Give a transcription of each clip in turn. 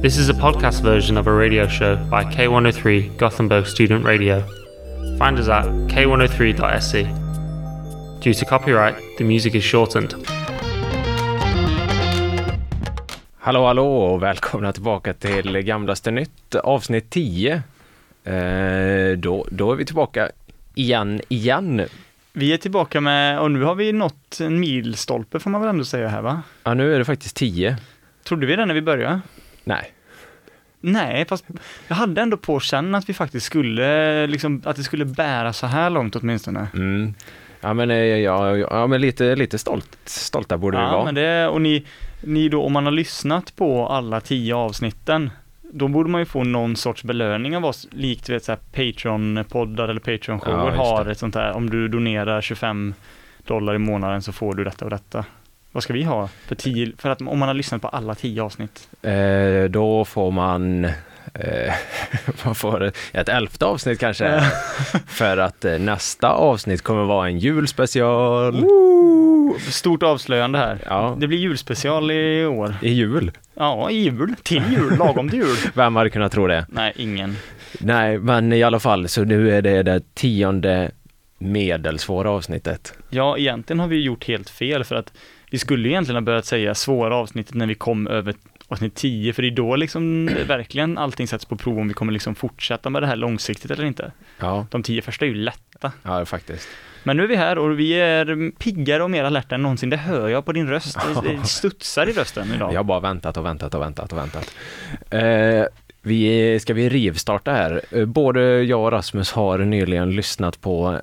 This is a podcast version of a radio show by K103 Gothenburg Student Radio. Find us at k103.se. Due to copyright, the music is shortened. Hallå hallå och välkomna tillbaka till Gamlaste Nytt avsnitt 10. Eh, då, då är vi tillbaka igen, igen. Vi är tillbaka med, och nu har vi nått en milstolpe får man väl ändå säga här va? Ja, nu är det faktiskt 10. Trodde vi det när vi började? Nej. Nej, fast jag hade ändå på känn att vi faktiskt skulle, liksom, att det skulle bära så här långt åtminstone. Mm. Ja men, eh, ja, ja, men lite, lite stolt, stolta borde vi Ja, vara. men det, och ni, ni då, om man har lyssnat på alla tio avsnitten, då borde man ju få någon sorts belöning av oss, likt vet, så här Patreon-poddar eller Ja, Patreon-shower just har ett sånt där, om du donerar 25 dollar i månaden så får du detta och detta. Vad ska vi ha för tio, för att om man har lyssnat på alla tio avsnitt? Eh, då får man eh, man får ett- elfte avsnitt kanske. för att eh, nästa avsnitt kommer vara en julspecial. Woo! Stort avslöjande här. Ja, Det blir julspecial i år. i jul. Ja, i jul. Till jul, lagom till jul. Vem hade kunnat tro det? Nej, ingen. Nej, men i alla fall, så nu är det det tionde medelsvåra avsnittet. Ja, egentligen har vi gjort helt fel för att vi skulle egentligen ha börjat säga svåra avsnittet när vi kom över avsnitt 10, för det är då liksom verkligen allting sätts på prov om vi kommer liksom fortsätta med det här långsiktigt eller inte. Ja, De tio första är ju lätta. ja faktiskt. Men nu är vi här och vi är piggare och mer alerta än någonsin. Det hör jag på din röst. Det studsar i rösten idag. Jag har bara väntat och väntat och väntat och väntat. Eh, vi, ska vi rivstarta här? Eh, Både jag och Rasmus har nyligen lyssnat på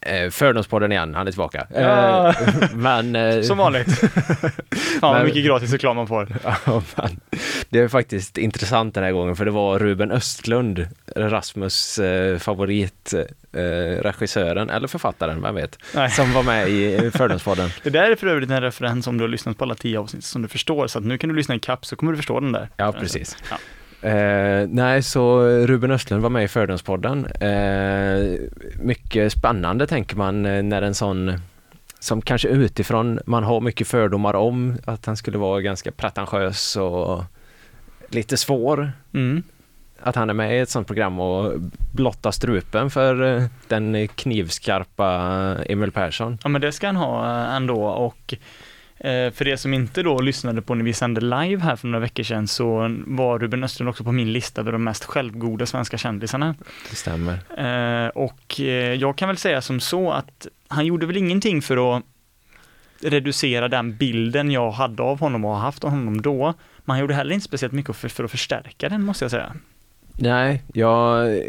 eh, Fördomspodden igen, han är tillbaka. Ja. Eh, men, eh, Som vanligt. Fan vad mycket gratis reklam man får. Ja, men det är faktiskt intressant den här gången för det var Ruben Östlund, Rasmus eh, favorit eh, regissören eller författaren, vem vet, Nej. som var med i Fördomspodden. Det där är för övrigt en referens om du har lyssnat på alla tio avsnitt som du förstår, så att nu kan du lyssna i kapp så kommer du förstå den där. Ja, precis. Ja. Eh, nej, så Ruben Östlund var med i Fördomspodden. Eh, mycket spännande tänker man eh, när en sån som kanske utifrån man har mycket fördomar om att han skulle vara ganska pretentiös och lite svår. Mm. Att han är med i ett sånt program och blottar strupen för eh, den knivskarpa Emil Persson. Ja men det ska han ha eh, ändå och för det som inte då lyssnade på när vi sände live här för några veckor sedan så var Ruben Östlund också på min lista över de mest självgoda svenska kändisarna. Det stämmer. Eh, och eh, jag kan väl säga som så att han gjorde väl ingenting för att reducera den bilden jag hade av honom och har haft av honom då. Men han gjorde heller inte speciellt mycket för, för att förstärka den måste jag säga. Nej, jag, eh,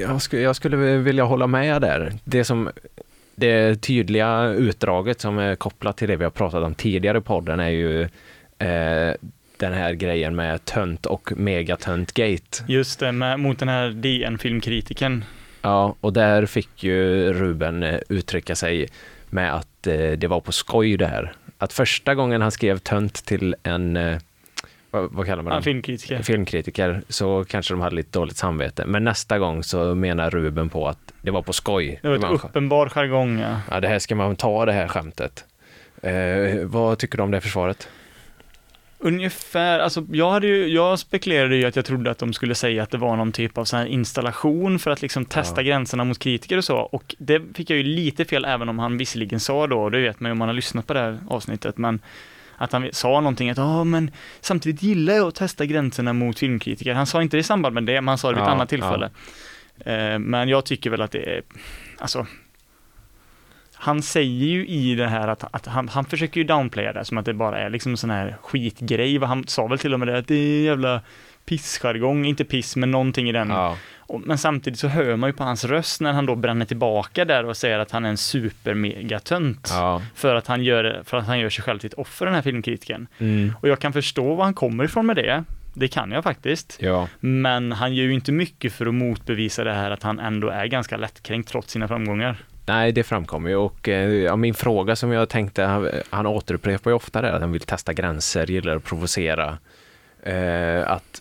jag, skulle, jag skulle vilja hålla med där. Det som det tydliga utdraget som är kopplat till det vi har pratat om tidigare i podden är ju eh, den här grejen med tönt och megatönt-gate. Just det, med, mot den här DN-filmkritiken. Ja, och där fick ju Ruben eh, uttrycka sig med att eh, det var på skoj det här. Att första gången han skrev tönt till en, eh, vad, vad kallar man Ja, den? filmkritiker. filmkritiker så kanske de hade lite dåligt samvete. Men nästa gång så menar Ruben på att det var på skoj. Det var var ett uppenbar jargong, ja. Ja, det här ska man ta det här skämtet. Eh, vad tycker du om det försvaret? Ungefär, alltså jag hade ju, jag spekulerade ju att jag trodde att de skulle säga att det var någon typ av sån här installation för att liksom testa Ja. gränserna mot kritiker och så, och det fick jag ju lite fel även om han visserligen sa då, och det vet man ju om man har lyssnat på det här avsnittet, men att han sa någonting att ja men samtidigt gillar jag att testa gränserna mot filmkritiker. Han sa inte det i samband med det, men han sa det vid ett Ja, annat tillfälle. Eh, men jag tycker väl att det är, alltså han säger ju i det här att, att han, han försöker ju downplaya det som att det bara är liksom sån här skitgrej. Han sa väl till och med det att det är jävla pissjargong, inte piss men någonting i den. Ja, men samtidigt så hör man ju på hans röst när han då bränner tillbaka där och säger att han är en supermegatönt. ja. För att, han gör, för att han gör sig själv till ett offer den här filmkritiken. Mm, Och jag kan förstå var han kommer ifrån med det. Det kan jag faktiskt. ja. Men han gör ju inte mycket för att motbevisa det här att han ändå är ganska lättkränkt trots sina framgångar. Nej, det framkommer ju och eh, ja, min fråga som jag tänkte, han, han återupprepar ju ofta det, att han vill testa gränser, gillar att provocera. Eh, att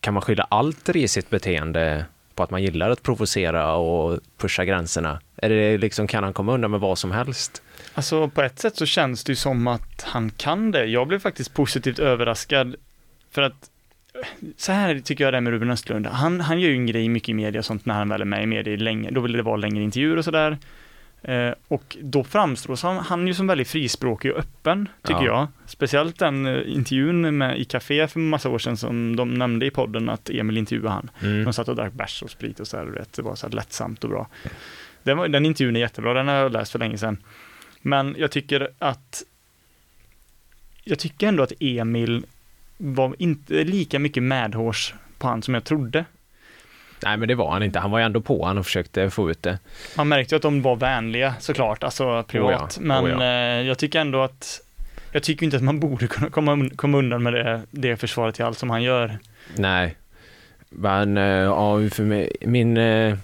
kan man skylla allt risigt beteende på att man gillar att provocera och pusha gränserna? Är det liksom, kan han komma undan med vad som helst? Alltså på ett sätt så känns det ju som att han kan det. Jag blev faktiskt positivt överraskad för att så här tycker jag det är med Ruben Östlund. Han, han gör ju en grej mycket i media och sånt när han väl är med i media länge. Då vill det vara längre intervjuer och sådär. Eh, och då framstår som, han ju som väldigt frispråkig och öppen, tycker Ja. jag. Speciellt den eh, intervjun med, i Café för massa år sedan som de nämnde i podden att Emil intervjuade han. Mm. De satt och drack bärs och sprit och så här, du vet, det var så här lättsamt och bra. Den, var, den intervjun är jättebra, den har jag läst för länge sedan. Men jag tycker att jag tycker ändå att Emil var inte lika mycket medhårs på han som jag trodde. Nej, men det var han inte. Han var ju ändå på han och försökte få ut det. Man märkte ju att de var vänliga såklart, alltså privat. Oh ja, Men oh ja. eh, jag tycker ändå att jag tycker inte att man borde kunna komma, komma undan med det, det försvaret till allt som han gör. Nej, men eh, ja, för mig, min eh,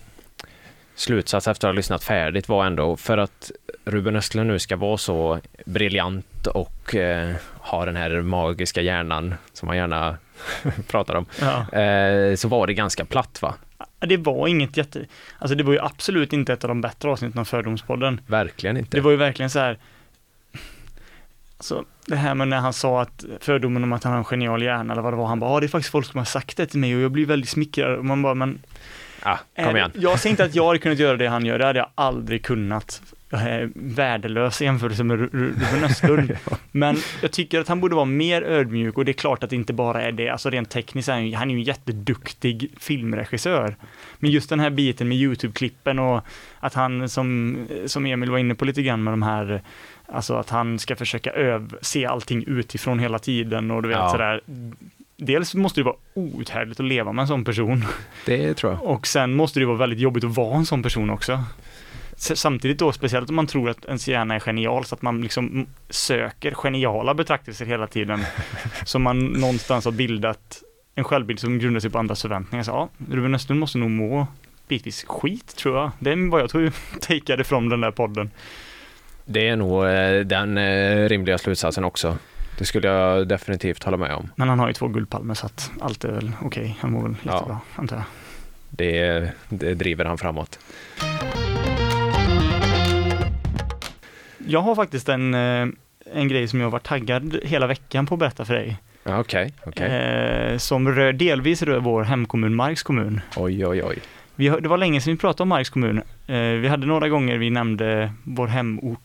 slutsats efter att ha lyssnat färdigt var ändå för att Ruben Östlund nu ska vara så briljant och eh, ha den här magiska hjärnan som han gärna pratar om, Ja. eh, så var det ganska platt va? Det var inget jätte, alltså det var ju absolut inte ett av de bättre avsnitten av Fördomspodden. Verkligen inte. Det var ju verkligen så här, alltså det här med när han sa att fördomen om att han har en genial hjärna eller vad det var, han bara, ja det är faktiskt folk som har sagt det till mig och jag blir väldigt smickrad och man bara, men ah, kom det- igen. Jag säger inte att jag hade kunnat göra det han gör, det hade jag aldrig kunnat. Jag är värdelös i jämförelse med Ru- Ru- Ruben Östlund. Men jag tycker att han borde vara mer ödmjuk och det är klart att det inte bara är det, alltså rent tekniskt är han han är ju en jätteduktig filmregissör. Men just den här biten med YouTube-klippen och att han, som, som Emil var inne på lite grann med de här, alltså att han ska försöka öv, se allting utifrån hela tiden och du vet Ja. sådär. Dels måste det vara outhärdligt att leva med en sån person. Det tror jag. Och sen måste det vara väldigt jobbigt att vara en sån person också. Samtidigt då, speciellt om man tror att ens hjärna är genial, så att man liksom söker geniala betraktelser hela tiden. så man någonstans har bildat en självbild som grundar sig på andras förväntningar. Så, ja, Ruben Östlund måste nog må bitvis skit, tror jag. Det är vad jag tror takeade från den där podden. Det är nog eh, den eh, rimliga slutsatsen också. Det skulle jag definitivt hålla med om. Men han har ju två guldpalmer, så att allt är väl okej. Han mår väl Ja. jättebra, antar jag. Det, det driver han framåt. Jag har faktiskt en, eh, en grej som jag varit taggad hela veckan på att berätta för dig. Ja, Okej, okej. eh, som rör, delvis rör vår hemkommun Marks kommun. Oj, oj, oj. Vi, det var länge sedan vi pratade om Marks kommun. Eh, vi hade några gånger vi nämnde vår hemort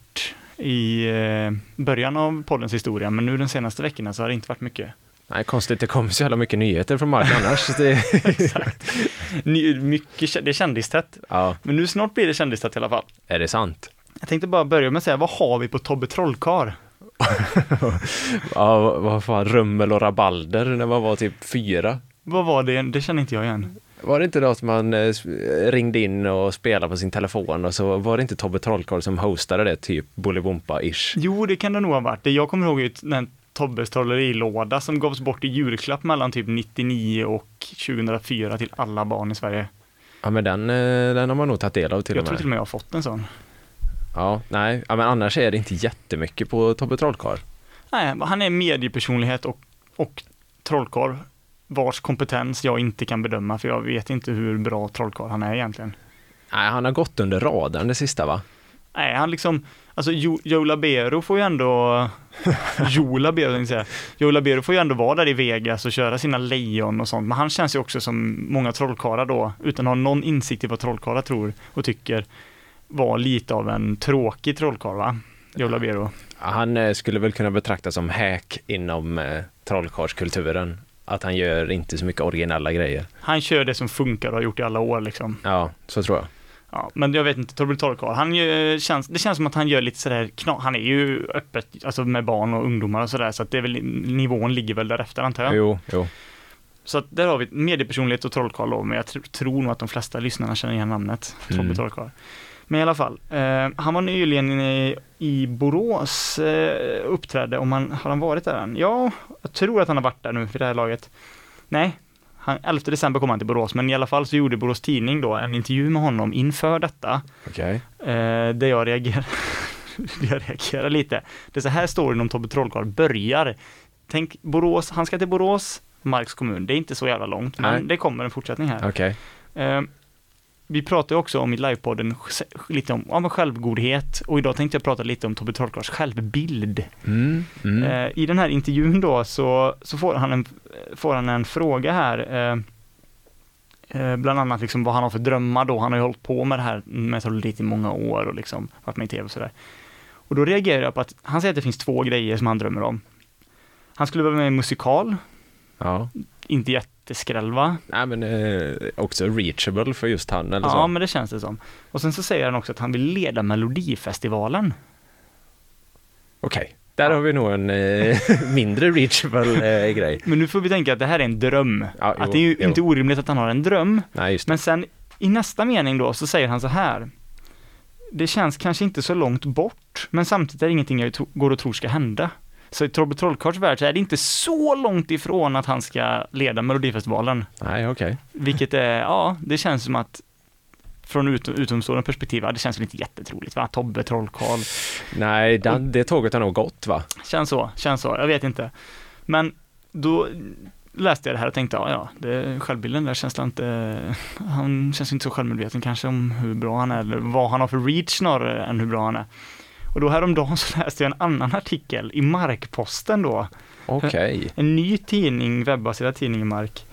i eh, början av poddens historia, men nu de senaste veckorna så har det inte varit mycket. Nej, konstigt. Det kommer så jävla mycket nyheter från Mark annars. Det, Ny, mycket, det är kändistätt, ja, men nu snart blir det kändistätt i alla fall. är det sant? Jag tänkte bara börja med att säga, vad har vi på Tobbe Trollkarl? Ja, vad fan, rummel och rabalder när man var typ fyra. Vad var det? Det känner inte jag igen. Var det inte då att man eh, ringde in och spelade på sin telefon och så var det inte Tobbe Trollkarl som hostade det, typ Bolibompa-ish? Jo, det kan det nog ha varit. Det jag kommer ihåg är den Tobbes trollerilåda som gavs bort i julklapp mellan typ 99 och 2004 till alla barn i Sverige. Ja, men den, eh, den har man nog tagit del av till jag och tror med. till och med jag har fått en sån. Ja, nej, ja, men annars är det inte jättemycket på Tobbe Trollkarl. Nej, han är mediepersonlighet och, och trollkarl vars kompetens jag inte kan bedöma för jag vet inte hur bra trollkarl han är egentligen. Nej, han har gått under radarn det sista va? Nej, han liksom, alltså Jo, Joe Labero får ju ändå, Joe Labero säga, Joe Labero får ju ändå vara där i Vegas och köra sina lejon och sånt, men han känns ju också som många trollkarlar då, utan att ha någon insikt i vad trollkarlar tror och tycker, var lite av en tråkig trollkarl va? Joe Labero. Han eh, skulle väl kunna betraktas som hack inom eh, trollkarlskulturen. Att han gör inte så mycket originella grejer. Han kör det som funkar och har gjort i alla år liksom. Ja, så tror jag. Ja, men jag vet inte, Torbjörn Torrkarl, han gör, känns, det känns som att han gör lite sådär, han är ju öppet, alltså med barn och ungdomar och sådär, så att det är väl, nivån ligger väl därefter antar jag. Jo, jo. Så att där har vi mediepersonlighet och Trollkarl då, men jag tr tror nog att de flesta lyssnarna känner igen namnet, Torbjörn Mm. Trollkarl. Men i alla fall, eh, han var nyligen i, i Borås, eh, uppträdde, om han, har han varit där än? Ja, jag tror att han har varit där nu vid det här laget. Nej, han, 11 december kom han till Borås, men i alla fall så gjorde Borås Tidning då en intervju med honom inför detta. Okej. Eh, där jag reagerar, jag reagerar lite. Det är så här storyn om Tobbe Trollkarl börjar. Tänk Borås, han ska till Borås, Marks kommun. Det är inte så jävla långt, men Nej. det kommer en fortsättning här. Okej. Eh, vi pratade också om i livepodden lite om, om självgodhet och idag tänkte jag prata lite om Tobbe Trollkarls självbild. Mm, mm. Eh, I den här intervjun då så, så får, han en, får han en fråga här. Eh, eh, bland annat liksom vad han har för drömmar då. Han har ju hållit på med det här med trolleri i många år och liksom varit med i tv och sådär. Och då reagerar jag på att han säger att det finns två grejer som han drömmer om. Han skulle vara med i en musikal, Ja. Inte jätteskräll va? Nej, men eh, också reachable för just han eller Ja, så. men det känns det som. Och sen så säger han också att han vill leda Melodifestivalen. Okej, där har vi nog en eh, mindre reachable eh, grej. Men nu får vi tänka att det här är en dröm. Ja, jo, att det är ju jo. inte orimligt att han har en dröm. Nej. Men sen i nästa mening då så säger han så här. Det känns kanske inte så långt bort, men samtidigt är det ingenting jag går och tror ska hända. Så i Tobbe Trollkarls värld så är det inte så långt ifrån att han ska leda Melodifestivalen. Nej, okej. Vilket är, ja, det känns som att från ut, utomstående perspektiv, det känns väl inte jättetroligt va? Tobbe Trollkarl. Nej, den, det tåget har nog gått va? Känns så, känns så, jag vet inte. Men då läste jag det här och tänkte, ja, ja, det, självbilden där känns inte, han känns inte så självmedveten kanske om hur bra han är, eller vad han har för reach snarare än hur bra han är. Och då häromdagen så läste jag en annan artikel i Markposten då, Okej. en ny tidning, webbaserad tidning i Mark,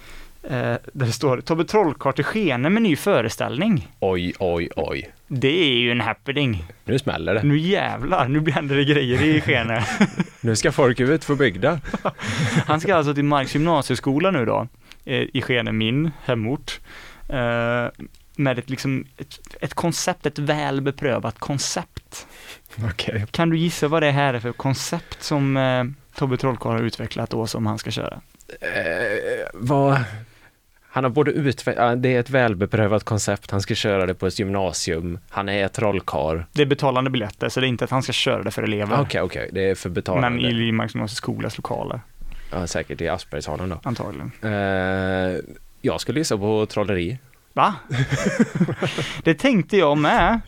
eh, där det står Tobbe Trollkarl till Skene med ny föreställning. Oj, oj, oj. Det är ju en happening. Nu smäller det. Nu jävlar, nu händer det grejer i Skene. Nu ska folk ut för bygda. Han ska alltså till Marks gymnasieskola nu då, eh, i Skene, min hemort. Eh, med ett, liksom, ett, ett koncept, ett väl beprövat koncept. Okej. Kan du gissa vad det här är för koncept som eh, Tobbe Trollkarl har utvecklat då som han ska köra? Eh, vad... Han har både utvecklat, det är ett välbeprövat koncept, han ska köra det på ett gymnasium, han är trollkarl. Det är betalande biljetter, så det är inte att han ska köra det för elever. Okej, okej, det är för betalande. Men i Marks gymnasieskolas lokaler, Ja, säkert i Aspergshalen då. antagligen. Eh, jag skulle gissa på trolleri. Va? det tänkte jag med.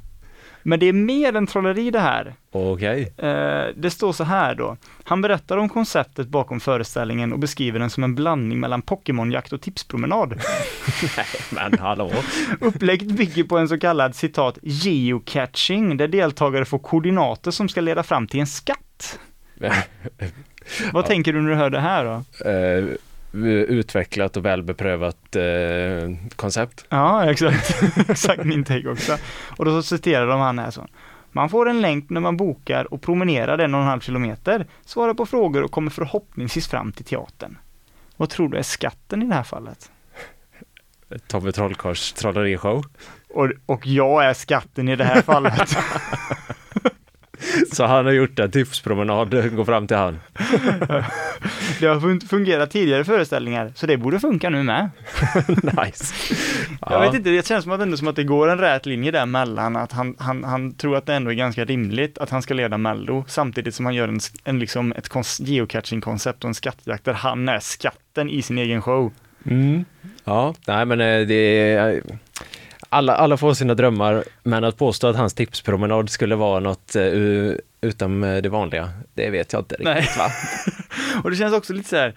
Men det är mer än trolleri det här. Okej. Eh, det står så här då. Han berättar om konceptet bakom föreställningen och beskriver den som en blandning mellan Pokémonjakt och tipspromenad. Men hallå. Upplägget bygger på en så kallad citat geocaching, där deltagare får koordinater som ska leda fram till en skatt. Vad tänker du när du hör det här då? Eh, utvecklat och välbeprövat eh, koncept. Ja, exakt. exakt min take också. Och då så citerar de han här så. Man får en länk när man bokar och promenerar en och en halv kilometer, svarar på frågor och kommer förhoppningsvis fram till teatern. Vad tror du är skatten i det här fallet? Tobbe Trollkarls trollerishow. Och, och jag är skatten i det här fallet. Så han har gjort en tipspromenad, gå fram till han. Det har fun- fungerat tidigare föreställningar, så det borde funka nu med. nice. Jag vet inte, det känns som att, ändå som att det går en rät linje där mellan att han, han, han tror att det ändå är ganska rimligt att han ska leda Mello, samtidigt som han gör en, en liksom ett geocaching-koncept och en skattjakt där han är skatten i sin egen show. Mm. Ja, nej men eh, det är... Alla, alla får sina drömmar, men att påstå att hans tipspromenad skulle vara något eh, u- utom eh, det vanliga, det vet jag inte riktigt Nej. va? Och det känns också lite så här,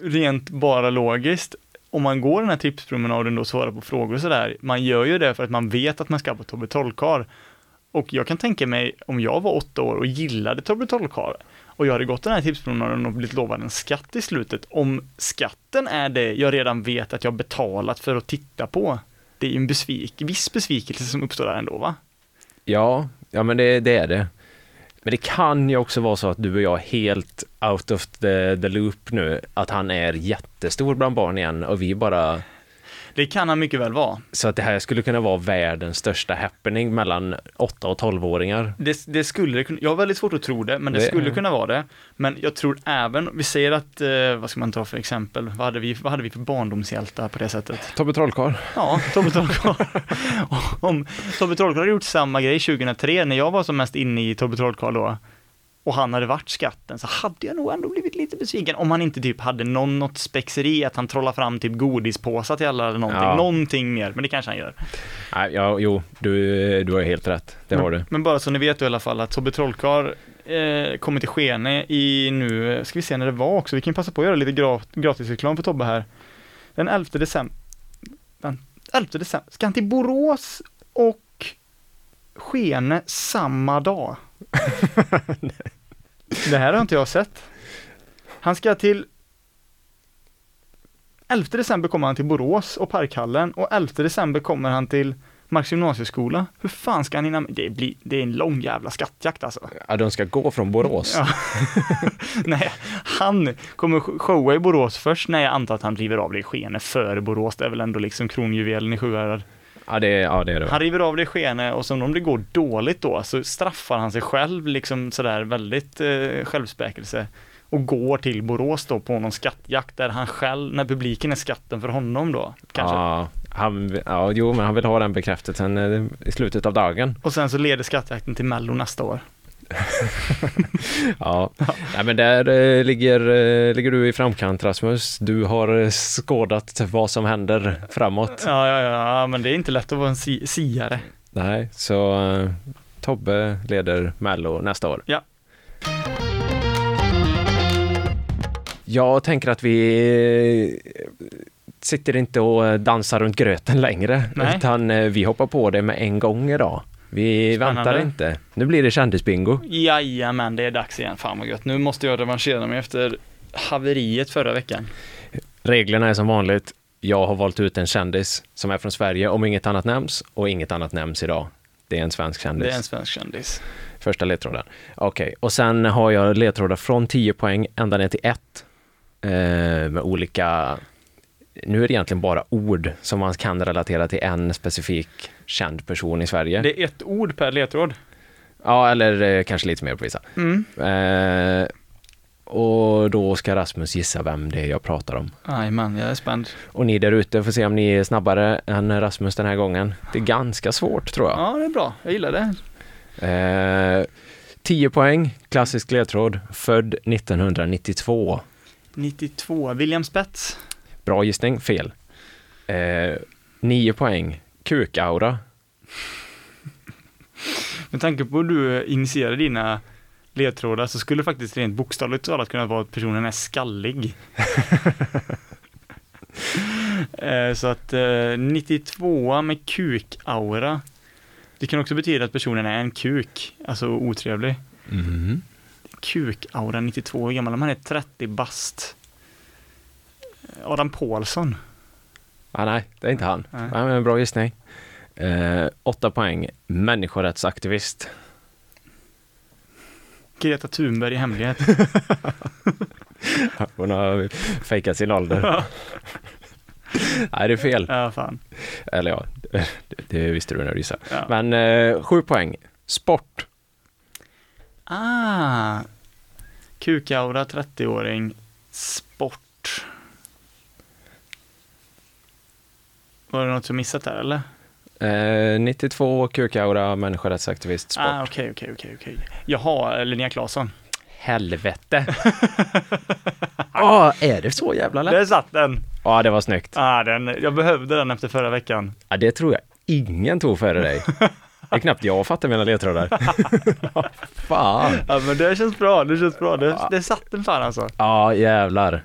rent bara logiskt, om man går den här tipspromenaden och svarar på frågor och sådär, man gör ju det för att man vet att man ska på Tobbe Trollkarl. Och jag kan tänka mig, om jag var åtta år och gillade Tobbe Trollkarl, och jag hade gått den här tipspromenaden och blivit lovad en skatt i slutet, om skatten är det jag redan vet att jag betalat för att titta på, det är ju en besvik, viss besvikelse som uppstår där ändå va? Ja, ja men det, det är det. Men det kan ju också vara så att du och jag är helt out of the, the loop nu, att han är jättestor bland barn igen och vi bara det kan han mycket väl vara. Så att det här skulle kunna vara världens största happening mellan 8 och 12-åringar. Det, det skulle det kunna, jag har väldigt svårt att tro det, men det, Det- skulle kunna vara det. Men jag tror även, vi säger att, eh, vad ska man ta för exempel, vad hade vi, vad hade vi för barndomshjältar på det sättet? Tobbe Trollkarl. Ja, Tobbe Trollkarl. Om Tobbe Trollkarl hade gjort samma grej 2003, när jag var som mest inne i Tobbe Trollkarl då, och han hade varit skatten, så hade jag nog ändå blivit lite besviken om han inte typ hade någon, något spexeri, att han trollar fram typ godispåsar till alla eller någonting, Ja. någonting mer, men det kanske han gör. Nej, ja, jo, du, du har helt rätt. Det har du. Men bara så ni vet i alla fall att Tobbe Trollkarl eh, kommer till Skene i nu, ska vi se när det var också, vi kan passa på att göra lite gra- gratisreklam för Tobbe här. Den 11 december, 11 december. Ska han till Borås och Skene samma dag? det här har inte jag sett. Han ska till 11 december kommer han till Borås och Parkhallen och 11 december kommer han till Marks gymnasieskola. Hur fan ska han hinna med? Det, blir, det är en lång jävla skattjakt alltså. Ja, de ska gå från Borås. Ja. Nej, han kommer showa i Borås först när jag antar att han river av det i Skene före Borås. Det är väl ändå liksom kronjuvelen i Sjuhärad. Ja, det, ja, det är det. Han river av det i Skene och sen om det går dåligt då så straffar han sig själv liksom sådär väldigt eh, självspäkelse och går till Borås då på någon skattjakt där han själv, när publiken är skatten för honom då, kanske. Ja, han, ja, jo, men han vill ha den bekräftelsen eh, i slutet av dagen. Och sen så leder skattjakten till Mello nästa år. Ja, Nej, men där eh, ligger, eh, ligger du i framkant Rasmus. Du har eh, skådat vad som händer framåt. Ja, ja, ja, men det är inte lätt att vara en si siare. Nej, så eh, Tobbe leder Mello nästa år. Ja. Jag tänker att vi eh, sitter inte och dansar runt gröten längre, Nej. utan eh, vi hoppar på det med en gång idag. Vi Spännande. väntar inte. Nu blir det kändisbingo. Jajamän, det är dags igen. Fan vad gött. Nu måste jag revanschera mig efter haveriet förra veckan. Reglerna är som vanligt. Jag har valt ut en kändis som är från Sverige om inget annat nämns och inget annat nämns idag. Det är en svensk kändis. Det är en svensk kändis. Första ledtråden. Okej, och sen har jag ledtrådar från 10 poäng ända ner till 1. Eh, med olika, nu är det egentligen bara ord som man kan relatera till en specifik känd person i Sverige. Det är ett ord per ledtråd. Ja, eller eh, kanske lite mer på vissa. Mm. Eh, och då ska Rasmus gissa vem det är jag pratar om. Jajamän, jag är spänd. Och ni där ute får se om ni är snabbare än Rasmus den här gången. Det är ganska svårt tror jag. Ja, det är bra. Jag gillar det. Eh, 10 poäng, klassisk ledtråd, född 1992. 92. William Spets. Bra gissning, fel. Eh, 9 poäng, kukaura. Med tanke på hur du initierade dina ledtrådar så skulle det faktiskt rent bokstavligt talat kunna vara att personen är skallig. Eh, så att eh, 92 med kukaura. Det kan också betyda att personen är en kuk, alltså otrevlig. Mm. Kukaura 92, hur gammal är man? är 30 bast. Eh, Adam Pålsson. Ah, nej, det är inte han. Nej. Nej. men bra gissning. Eh, 8 poäng, människorättsaktivist. Greta Thunberg i hemlighet. Hon har fejkat sin ålder. Nej, det är fel. Ja, fan. Eller ja, det, det visste du när du gissade. Ja. Men eh, 7 poäng, sport. Ah, kukaura 30-åring, sport. Var det något jag missat där eller? Eh, 92, kukaura, människorättsaktivist, sport. Ah, okej, okej, okej, okej. Jaha, Linnea Claesson. Helvete! Ja, är det så jävla lätt? Där satt den! Ja, det var snyggt. Ah, den! Jag behövde den efter förra veckan. Ja, det tror jag ingen tog före dig. Det är knappt jag fattar mina ledtrådar. Fan. Ja, men det känns bra, det känns bra. Det, det satt den fan alltså. Ja, jävlar.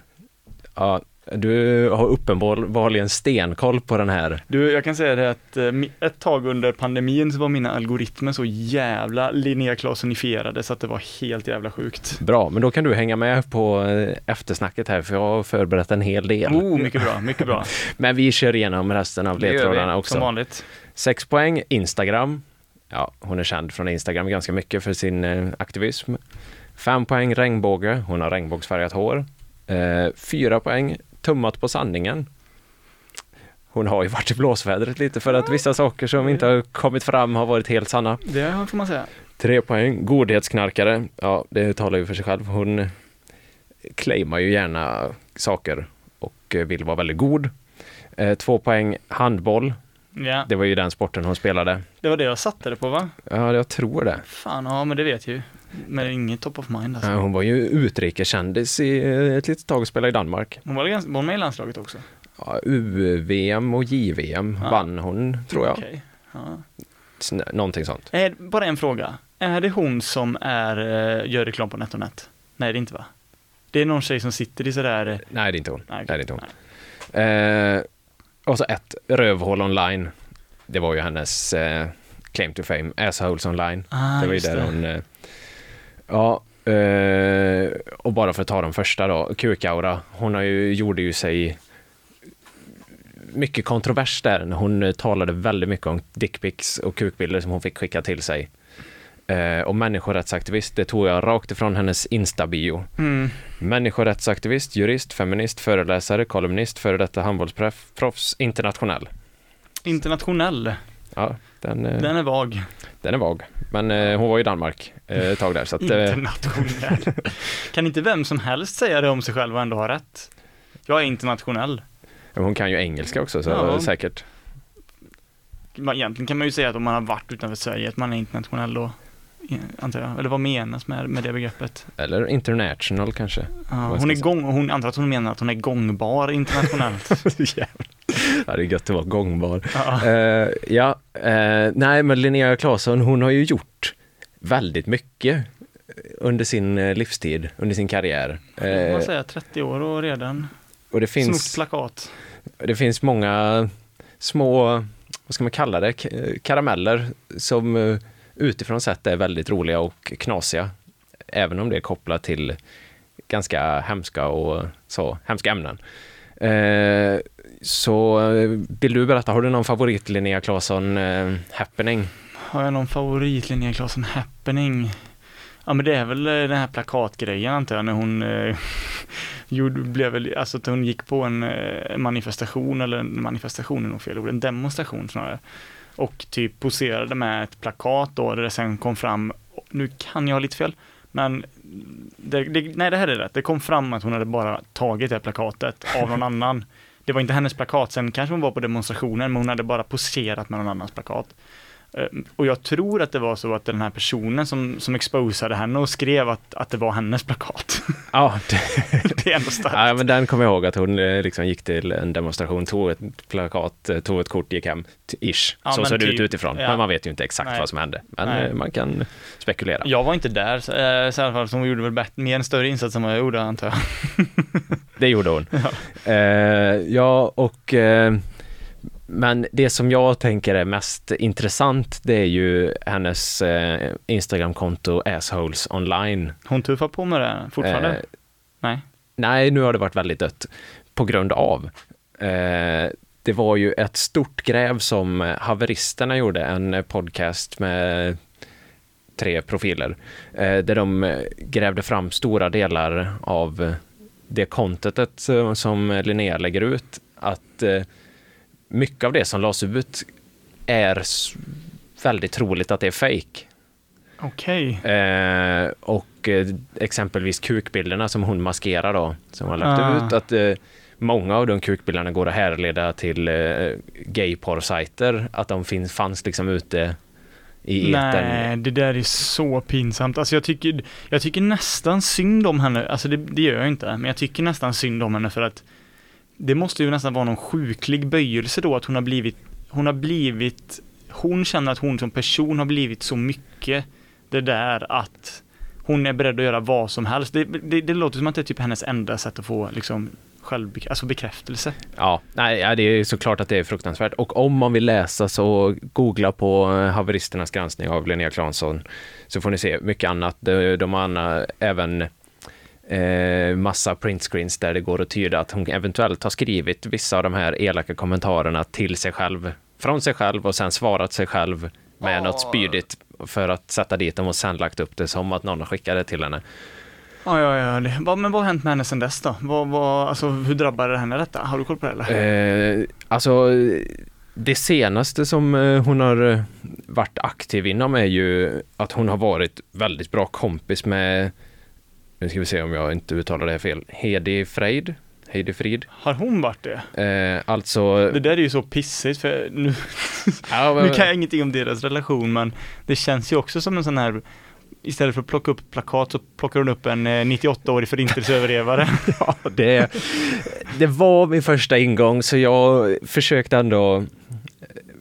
Ja, du har uppenbarligen stenkoll på den här. Du, jag kan säga det att eh, ett tag under pandemin så var mina algoritmer så jävla Linnea Claessonifierade så att det var helt jävla sjukt. Bra, men då kan du hänga med på eh, eftersnacket här för jag har förberett en hel del. Oh, mycket bra, mycket bra. Men vi kör igenom resten av ledtrådarna också. Som vanligt. Sex poäng, Instagram. Ja, hon är känd från Instagram ganska mycket för sin eh, aktivism. Fem poäng, regnbåge. Hon har regnbågsfärgat hår. Fyra poäng, tummat på sanningen. Hon har ju varit i blåsvädret lite för att vissa saker som inte har kommit fram har varit helt sanna. Det får man säga. Tre poäng, godhetsknarkare. Ja, det talar ju för sig själv. Hon claimar ju gärna saker och vill vara väldigt god. Eh, två poäng, handboll. Ja, Det var ju den sporten hon spelade. det var det jag satte det på va? Ja, jag tror det. Fan, ja men det vet ju. Men det är inget top of mind alltså. Ja, Hon var ju utrikeskändis i eh, ett litet tag och spelade i Danmark. Hon var, ganska, var hon med i landslaget också? Ja, UVM och JVM Ja. vann hon, tror jag. Okej. Ja. Någonting sånt. Är, bara en fråga. Är det hon som är, eh, gör reklam på NetOnNet? Nej, det är inte va? Det är någon tjej som sitter i sådär... eh, Nej, det är inte hon. Nej, Nej, det är inte hon. Eh, Och så ett, Rövhål online. Det var ju hennes eh, claim to fame, Assholes online. Ah, det var ju där det. hon... Eh, ja, eh, och bara för att ta den första då, Kukaura. Hon har ju, gjorde ju sig mycket kontrovers där när hon eh, talade väldigt mycket om dickpics och kukbilder som hon fick skicka till sig. Eh, och människorättsaktivist, det tog jag rakt ifrån hennes Insta-bio. Mm. Människorättsaktivist, jurist, feminist, föreläsare, kolumnist, före detta handbollsproffs, internationell. Internationell, Ja, den, eh, den är vag. den är vag. Men eh, hon var i Danmark eh, ett tag där, så att, eh, Internationell. kan inte vem som helst säga det om sig själv och ändå ha rätt? Jag är internationell. hon kan ju engelska också, så Ja. säkert. Man- Egentligen kan man ju säga att om man har varit utanför Sverige, att man är internationell då, eh, antar jag. Eller vad menas med, med det begreppet? Eller international kanske. Ja, hon är gång, hon antar att hon menar att hon är gångbar internationellt. Ja, det är gött att vara gångbar. ja. Eh, ja, eh, nej men Linnea Claesson, hon har ju gjort väldigt mycket under sin eh, livstid, under sin karriär. Vad säger jag, 30 år och redan och det snott finns, plakat. det finns många små, vad ska man kalla det, karameller som utifrån sett är väldigt roliga och knasiga. Även om det är kopplat till ganska hemska och så, hemska ämnen. Eh, så eh, vill du berätta, har du någon favorit Linnea Claesson eh, happening? Har jag någon favorit Linnea Claesson happening? Ja men det är väl eh, den här plakatgrejen antar jag när hon eh, gjorde, blev väl, alltså att hon gick på en eh, manifestation eller en manifestation är nog fel ord, en demonstration snarare. Och typ poserade med ett plakat då där det sen kom fram, nu kan jag ha lite fel, men det, det, nej det här är rätt, det kom fram att hon hade bara tagit det här plakatet av någon annan. Det var inte hennes plakat, sen kanske hon var på demonstrationen, men hon hade bara poserat med någon annans plakat. Eh, Och jag tror att det var så att den här personen som, som exposade henne och skrev att, att det var hennes plakat. Ja, det, det är ändå starkt. ja, men den kommer jag ihåg att hon eh, liksom gick till en demonstration, tog ett plakat, eh, tog ett kort, gick hem, ish. Ja, så såg det ut typ, utifrån, ja. men man vet ju inte exakt Nej. vad som hände. Men Nej. man kan spekulera. Jag var inte där, så, eh, så i alla fall, så hon gjorde väl bättre, mer en större insats än vad jag gjorde antar jag. Det gjorde hon. Ja, eh, ja och eh, men det som jag tänker är mest intressant, det är ju hennes eh, Instagramkonto Assholes online. Hon tuffar på med det fortfarande? Eh, Nej. Nej, nu har det varit väldigt dött på grund av. Eh, det var ju ett stort gräv som haveristerna gjorde, en podcast med tre profiler, eh, där de eh, grävde fram stora delar av det contentet som- som Linnea lägger ut, att eh, mycket av det som lades ut är väldigt troligt att det är fake. Okej. Eh, och eh, exempelvis kukbilderna som hon maskerar då, som har lagt Ah. ut, att eh, många av de kukbilderna går att härleda till eh, gayporrsajter, att de finns, fanns liksom ute i etern. Nej, det där är så pinsamt. Alltså jag tycker, jag tycker nästan synd om henne. Alltså det, det gör jag inte, men jag tycker nästan synd om henne för att det måste ju nästan vara någon sjuklig böjelse då att hon har blivit, hon har blivit, hon känner att hon som person har blivit så mycket det där att hon är beredd att göra vad som helst. Det, det, det låter som att det är typ hennes enda sätt att få liksom självbekräftelse. alltså bekräftelse. Ja, nej, det är såklart att det är fruktansvärt. Och om man vill läsa så googla på eh, haveristernas granskning av Linnea Claesson så får ni se mycket annat. De, har även eh, massa printscreens där det går att tyda att hon eventuellt har skrivit vissa av de här elaka kommentarerna till sig själv, från sig själv och sen svarat sig själv med något spydigt för att sätta dit dem och sen lagt upp det som att någon det till henne. Ja, ja, ja. Men vad har hänt med henne sen dess då? Vad, vad, alltså hur drabbade det henne detta? Har du koll på det eller? Eh, alltså, det senaste som eh, hon har eh, varit aktiv inom är ju att hon har varit väldigt bra kompis med, nu ska vi se om jag inte uttalar det här fel, Hedi Freid. Heidi Frid. Har hon varit det? Eh, alltså... Det där är ju så pissigt för nu, Ja, men- nu kan jag ingenting om deras relation men det känns ju också som en sån här Istället för att plocka upp plakat så plockar hon upp en eh, 98-årig förintelseöverlevare. Ja, det, det var min första ingång så jag försökte ändå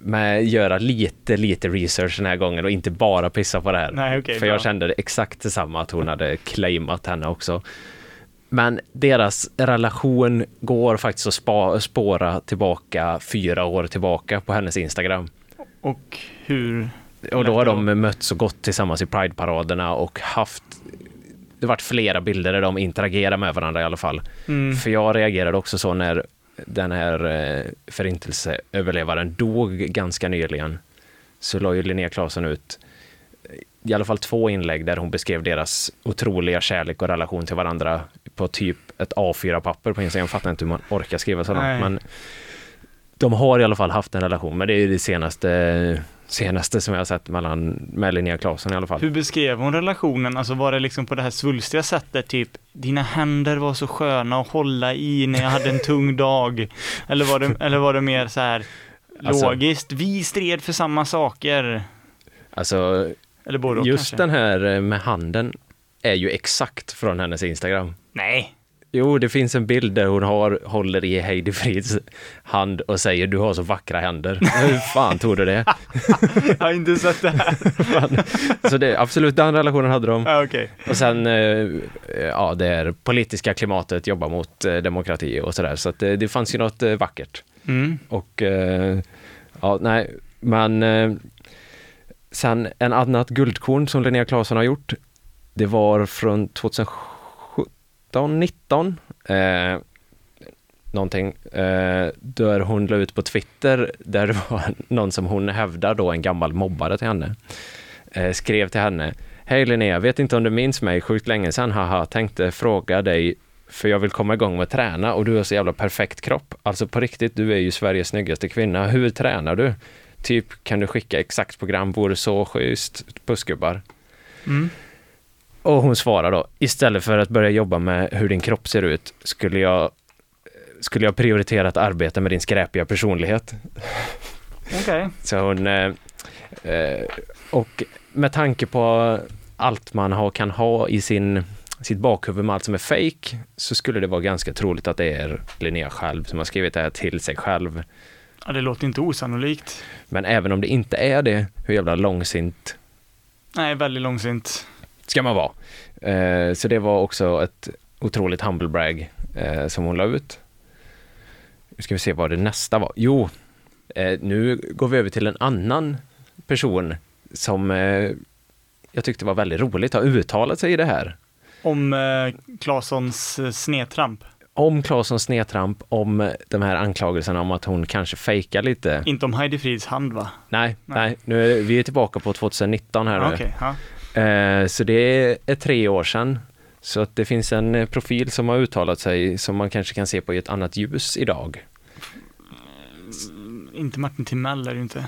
med göra lite, lite research den här gången och inte bara pissa på det här. Nej, okej, För jag bra. kände exakt detsamma att hon hade claimat henne också. Men deras relation går faktiskt att spa, spåra tillbaka fyra år tillbaka på hennes Instagram. Och hur? Och då har de mötts och gått tillsammans i Pride-paraderna och haft det varit flera bilder där de interagerar med varandra i alla fall. Mm. För jag reagerade också så när den här eh, förintelseöverlevaren dog ganska nyligen. Så la ju Linnea Claesson ut i alla fall två inlägg där hon beskrev deras otroliga kärlek och relation till varandra på typ ett A4-papper på Instagram. Jag fattar inte hur man orkar skriva så långt. Men de har i alla fall haft en relation, men det är det senaste, senaste som jag har sett mellan med Linnea Claesson i alla fall. Hur beskrev hon relationen? Alltså var det liksom på det här svulstiga sättet, typ dina händer var så sköna att hålla i när jag hade en tung dag? Eller var det, eller var det mer så här Alltså- logiskt, vi stred för samma saker? Alltså, Eller både just kanske? den här eh, med handen är ju exakt från hennes Instagram. Nej. Jo, det finns en bild där hon har, håller i Heidi Frids hand och säger du har så vackra händer. Hur fan tog du det? Jag har inte sett det här. Så det, absolut, den relationen hade de. Ja, Okej. Och sen, eh, ja, det är politiska klimatet, jobba mot eh, demokrati och sådär. Så att det, det fanns ju något eh, vackert. Mm. Och, eh, ja, nej, men eh, sen en annat guldkorn som Linnea Claesson har gjort, det var från 18, 19, eh, någonting, eh, där hon la ut på Twitter, där det var någon som hon hävdar då en gammal mobbare till henne, eh, skrev till henne, Hej Linnea, vet inte om du minns mig, sjukt länge sedan, haha, tänkte fråga dig för jag vill komma igång med att träna och du har så jävla perfekt kropp. Alltså på riktigt, du är ju Sveriges snyggaste kvinna. Hur tränar du? Typ, kan du skicka exakt program? Vore så schysst. Pussgubbar. Mm. Och hon svarar då, istället för att börja jobba med hur din kropp ser ut, skulle jag, skulle jag prioritera att arbeta med din skräpiga personlighet. Okej. Så hon, eh, eh, och med tanke på allt man har, kan ha i sin, sitt bakhuvud med allt som är fake så skulle det vara ganska troligt att det är Linnea själv som har skrivit det här till sig själv. Ja, det låter inte osannolikt. Men även om det inte är det, hur jävla långsint Nej, väldigt långsint. Ska man vara? Eh, så det var också ett otroligt humble brag eh, som hon la ut. Nu ska vi se vad det nästa var. Jo, eh, nu går vi över till en annan person som eh, jag tyckte var väldigt roligt har uttalat sig i det här. Om eh, Claessons eh, snedtramp. Om Claessons snedtramp, om de här anklagelserna om att hon kanske fejkar lite. Inte om Heidi Frids hand va? Nej, Nej. nej, nu är vi är tillbaka på 2019 här nu. Eh, så det är tre år sedan. Så att det finns en eh, profil som har uttalat sig som man kanske kan se på i ett annat ljus idag. Inte Martin Timell är det inte.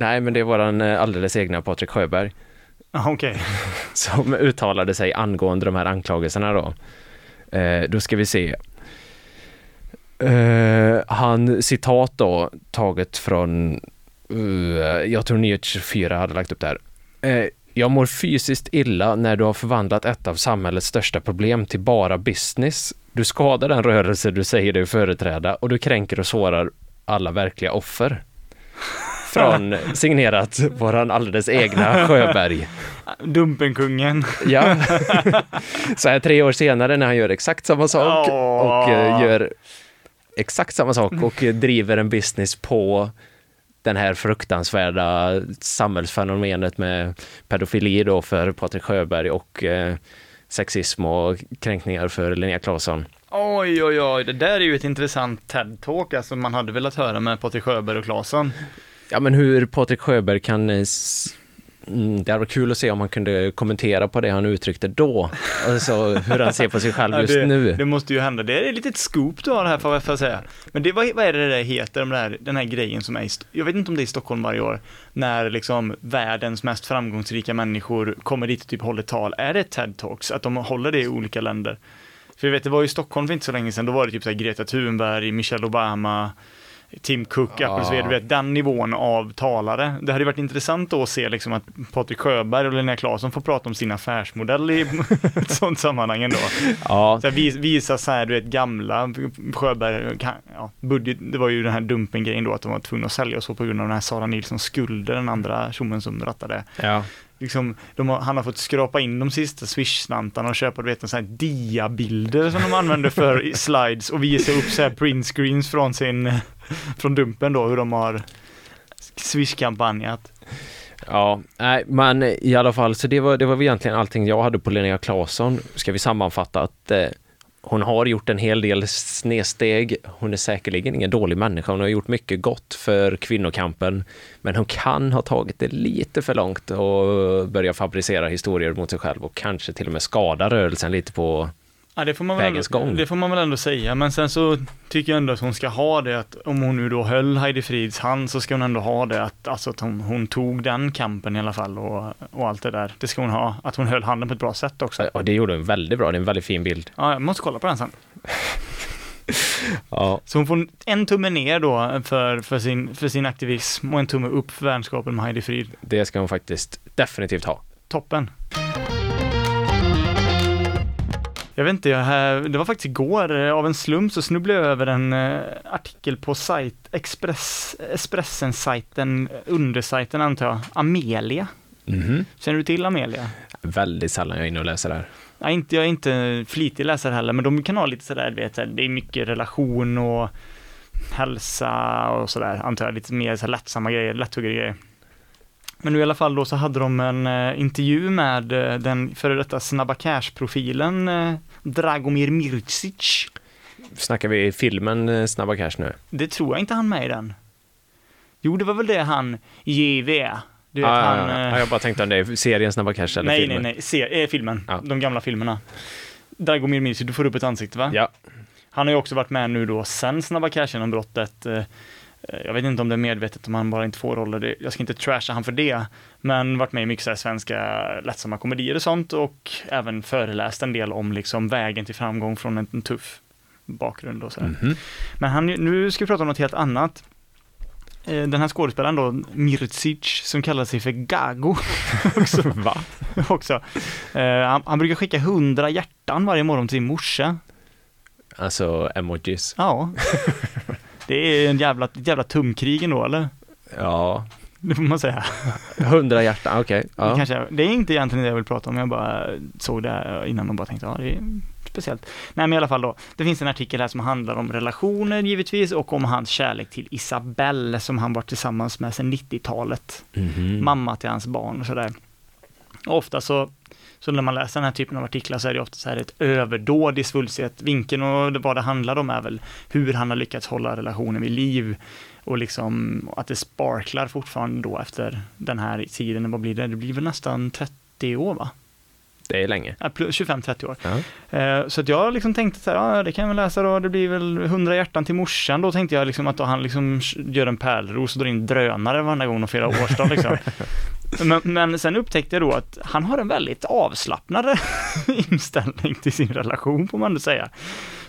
Nej, men det var den eh, alldeles egna Patrik Sjöberg Okej. som uttalade sig angående de här anklagelserna då. Eh, då ska vi se. Eh, han, citat då, taget från, jag tror Nyhets24 hade lagt upp det här. Eh, jag mår fysiskt illa när du har förvandlat ett av samhällets största problem till bara business. Du skadar den rörelse du säger dig företräda och du kränker och sårar alla verkliga offer. Från signerat våran alldeles egna Sjöberg. Dumpenkungen. Ja. Så här tre år senare när han gör exakt samma sak och eh, gör exakt samma sak och driver en business på den här fruktansvärda samhällsfenomenet med pedofili då för Patrik Sjöberg och eh, sexism och kränkningar för Linnea Claesson. Oj, oj, oj. Det där är ju ett intressant TED-talk, alltså man hade velat höra med Patrik Sjöberg och Claesson. Ja, men hur Patrik Sjöberg kan... Mm, det hade varit kul att se om han kunde kommentera på det han uttryckte då. Alltså hur han ser på sig själv just det, nu. Det måste ju hända. Det är ett litet scoop du har här för att säga. Men det, vad, vad är det det där heter, den här, den här grejen som är i, jag vet inte om det är i Stockholm varje år, när liksom världens mest framgångsrika människor kommer dit och typ håller tal. Är det TED Talks? Att de håller det i olika länder? För jag vet, det var ju i Stockholm för inte så länge sedan, då var det typ så Greta Thunberg, Michelle Obama, Tim Cook, Ja. Apple du vet den nivån av talare. Det hade varit intressant då att se liksom att Patrik Sjöberg och Linnea Claesson får prata om sin affärsmodell i ett sånt sammanhang ändå. Ja, Så vis, visa så här, du vet, gamla Sjöberg, kan, ja, budget, det var ju den här dumpen-grejen då, att de var tvungna att sälja och så på grund av den här Sara Nilssons skulder, den andra tjommen som rattade. ja. Liksom, de har, han har fått skrapa in de sista swish-slantarna och köpa, du vet, en sån här diabilder som de använder för slides och visa upp så här printscreens från sin, från dumpen då, hur de har swish-kampanjat. Ja, nej, men i alla fall, så det var, det var väl egentligen allting jag hade på Linnea Claesson. Ska vi sammanfatta att eh, hon har gjort en hel del snedsteg. Hon är säkerligen ingen dålig människa. Hon har gjort mycket gott för kvinnokampen. Men hon kan ha tagit det lite för långt och börja fabricera historier mot sig själv och kanske till och med skada rörelsen lite på Ja, det får, man väl ändå, det får man väl ändå säga, men sen så tycker jag ändå att hon ska ha det att om hon nu då höll Heidi Frids hand så ska hon ändå ha det att, alltså att hon, hon tog den kampen i alla fall och, och allt det där. Det ska hon ha, att hon höll handen på ett bra sätt också. Och det gjorde hon väldigt bra. Det är en väldigt fin bild. Ja, jag måste kolla på den sen. Ja, Så hon får en tumme ner då för, för, sin, för sin aktivism och en tumme upp för vänskapen med Heidi Frid. det ska hon faktiskt definitivt ha. Toppen. Jag vet inte, jag, det var faktiskt igår, eh, av en slump så snubblade jag över en eh, artikel på sajt, Express, Expressen-sajten, undersajten antar jag, Amelia. Mhm. Känner du till Amelia? Väldigt sällan jag är inne och läser där. Jag är inte, jag är inte flitig läsare heller, men de kan ha lite sådär, vet, det är mycket relation och hälsa och sådär, antar jag, lite mer så här lättsamma grejer, lätthuggade grejer. Men nu i alla fall då så hade de en eh, intervju med eh, den före detta Snabba Cash-profilen eh, Dragomir Mircic. Snackar vi filmen eh, Snabba Cash nu? Det tror jag inte han med i den. Jo, det var väl det han, JV, du vet Ah, han... ja, ja. eh, Ja, jag bara tänkte om det är serien Snabba Cash eller nej, filmen. nej, nej, se, eh, filmen, Ja. de gamla filmerna. Dragomir Mircic, du får upp ett ansikte va? Ja, Han har ju också varit med nu då sen Snabba Cash-genombrottet. Eh, Jag vet inte om det är medvetet om han bara inte får roller. Jag ska inte trasha han för det. Men varit med i mycket svenska lättsamma komedier och sånt och även föreläst en del om liksom vägen till framgång från en, en tuff bakgrund och så där. Mhm. Men han, nu ska vi prata om något helt annat. Eh, Den här skådespelaren då, Mircic, som kallar sig för Gago också. Va? också. Eh, Han, han brukar skicka hundra hjärtan varje morgon till sin morsa. Alltså emojis. Ja. Det är en jävla, jävla tumkrig ändå, eller? Ja, Det får man säga. hundra hjärtan, okej. Det, Ja. kanske, det är inte egentligen det jag vill prata om, jag bara såg det innan och bara tänkte, ja det är speciellt. Nej men i alla fall då, det finns en artikel här som handlar om relationer givetvis och om hans kärlek till Isabelle som han varit tillsammans med sedan 90-talet. Mhm. Mamma till hans barn och sådär. Och ofta så, så när man läser den här typen av artiklar så är det ofta så här ett överdåd i svulstighet. Vinkeln och det- vad det handlar om är väl hur han har lyckats hålla relationen vid liv och liksom att det sparklar fortfarande då efter den här tiden. Vad blir det? Det blir väl nästan 30 år va? Det är länge. Ja, plus 25-30 år. Ja. Eh, Så att jag liksom tänkte så här, ja det kan jag väl läsa då, det blir väl 100 hjärtan till morsan. Då tänkte jag liksom att då han liksom gör en pärlros och drar in drönare varenda gång och firar årsdag liksom. Men, men sen upptäckte jag då att han har en väldigt avslappnad inställning till sin relation får man ändå säga.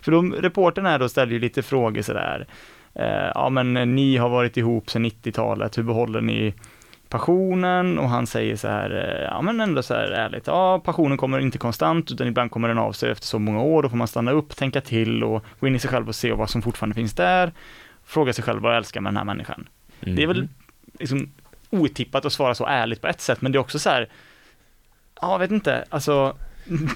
För de, reportern här då ställer ju lite frågor sådär. Eh, ja men ni har varit ihop sedan 90-talet, hur behåller ni passionen? Och han säger så här, eh, ja men ändå så här ärligt, ja passionen kommer inte konstant utan ibland kommer den av sig efter så många år, då får man stanna upp, tänka till och gå in i sig själv och se vad som fortfarande finns där. Fråga sig själv vad jag älskar med den här människan. Det är väl Mhm. liksom otippat att svara så ärligt på ett sätt, men det är också så här, ja, vet inte, alltså,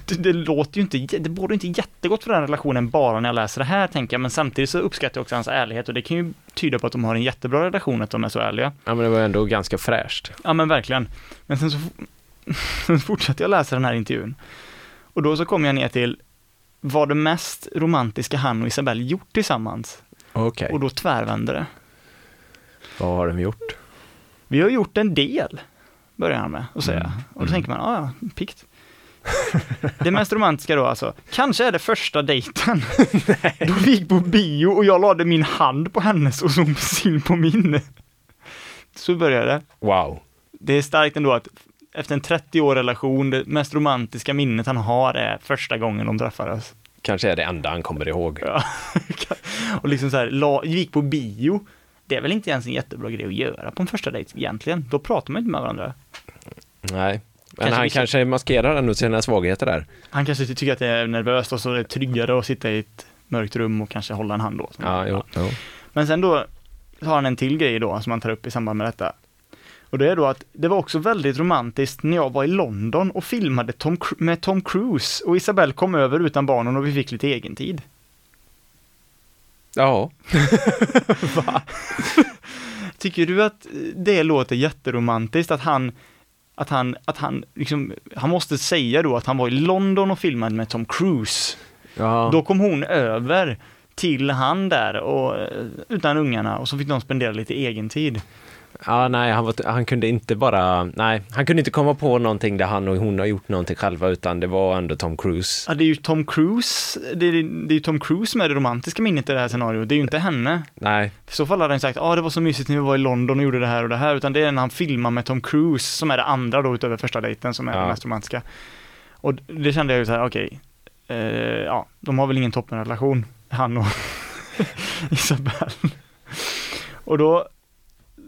det, det låter ju inte, det borde inte jättegott för den relationen bara när jag läser det här, tänker jag, men samtidigt så uppskattar jag också hans ärlighet och det kan ju tyda på att de har en jättebra relation, att de är så ärliga. Ja, men det var ändå ganska fräscht. Ja, men verkligen. Men sen så, sen fortsatte jag läsa den här intervjun. Och då så kom jag ner till, vad det mest romantiska han och Isabelle gjort tillsammans? Okej. Och då tvärvände det. Vad har de gjort? Vi har gjort en del, börjar han med att säga. Mm. Och då tänker man, ja, ja, pikt. Det mest romantiska då alltså, kanske är det första dejten. då vi gick på bio och jag lade min hand på hennes och hon sin på min. Så började det. Wow. Det är starkt ändå att efter en 30 år relation, det mest romantiska minnet han har är första gången de träffades. kanske är det enda han kommer ihåg. Ja. och liksom så här, la, gick på bio. Det är väl inte ens en jättebra grej att göra på en första dejt egentligen. Då pratar man inte med varandra. Nej, men Kanske han vissa- kanske maskerar ändå sina svagheter där. Han kanske tycker att det är nervöst och så är det tryggare att sitta i ett mörkt rum och kanske hålla en hand då. Ja, jo. jo. Men sen då har han en till grej då som han tar upp i samband med detta. Och det är då att det var också väldigt romantiskt när jag var i London och filmade Tom, med Tom Cruise och Isabelle kom över utan barnen och vi fick lite egen tid. Ja, Tycker du att det låter jätteromantiskt att han att han, att han liksom, han måste säga då att han var i London och filmade med Tom Cruise. ja. Då kom hon över till han där och eh, utan ungarna och så fick de spendera lite egen tid. Ja nej, han, var, han kunde inte bara, nej, han kunde inte komma på någonting där han och hon har gjort någonting själva, utan det var ändå Tom Cruise. Ja, det är ju Tom Cruise, det är, det är ju Tom Cruise som är det romantiska minnet i det här scenariot, det är ju inte henne. Nej, I så fall hade han sagt, ja ah, det var så mysigt när vi var i London och gjorde det här och det här, utan det är när han filmar med Tom Cruise som är det andra då utöver första dejten som är Ja. det mest romantiska. Och det kände jag ju så här, okej, eh, ja, de har väl ingen toppenrelation, han och Isabelle. Och då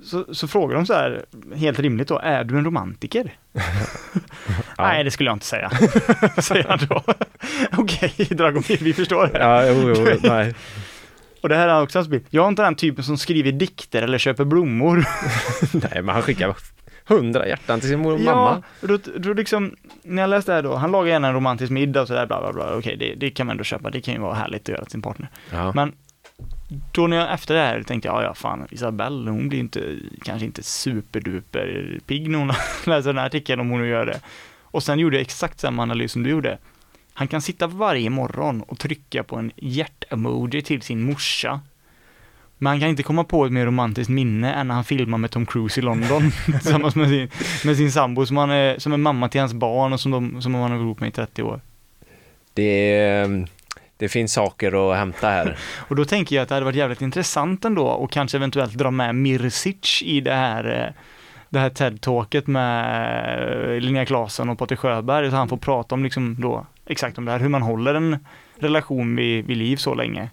så, så frågar de så här, helt rimligt då, är du en romantiker? Nej, det skulle jag inte säga, säger han då. Okej, Dragomir, vi förstår. ja, jo, jo, nej. Och det här är också hans bild. Jag är inte den typen som skriver dikter eller köper blommor. nej, men han skickar hundra hjärtan till sin mor och mamma. Ja, då, då liksom, när jag läste det här då, han lagar gärna en romantisk middag och sådär, bla bla bla, okej det, det kan man ändå köpa, det kan ju vara härligt att göra till sin partner. Ja. Men då när jag efter det här tänkte jag, ja ja fan, Isabelle hon blir inte, kanske inte superduper pigg när hon läser den här artikeln om hon nu gör det. Och sen gjorde jag exakt samma analys som du gjorde. Han kan sitta varje morgon och trycka på en hjärt-emoji till sin morsa. Men han kan inte komma på ett mer romantiskt minne än när han filmar med Tom Cruise i London tillsammans med sin, med sin sambo som, han är, som är mamma till hans barn och som, de, som han har varit ihop med i 30 år. Det, det finns saker att hämta här. Och då tänker jag att det hade varit jävligt intressant ändå och kanske eventuellt dra med Mirsic i det här eh, det här TED-talket med eh, Linnea Claesson och Patrik Sjöberg så han får prata om liksom då exakt om det här, hur man håller en relation vid, vid liv så länge.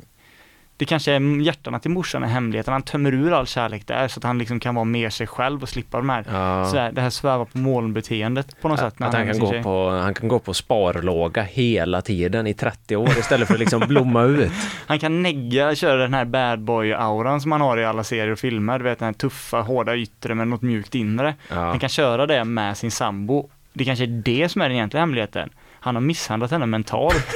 Det kanske är hjärtarna till morsan är hemligheten, han tömmer ur all kärlek där så att han liksom kan vara mer sig själv och slippa de här, Ja. sådär, det här sväva på molnbeteendet på något sätt. när Att han med kan, gå tjej. på, han kan gå på sparlåga hela tiden i 30 år istället för att liksom blomma ut. Han kan negga, köra den här bad boy-auran som han har i alla serier och filmer. Du vet den här tuffa, hårda yttre med något mjukt inre. Ja. Han kan köra det med sin sambo. Det kanske är det som är den egentliga hemligheten. Han har misshandlat henne mentalt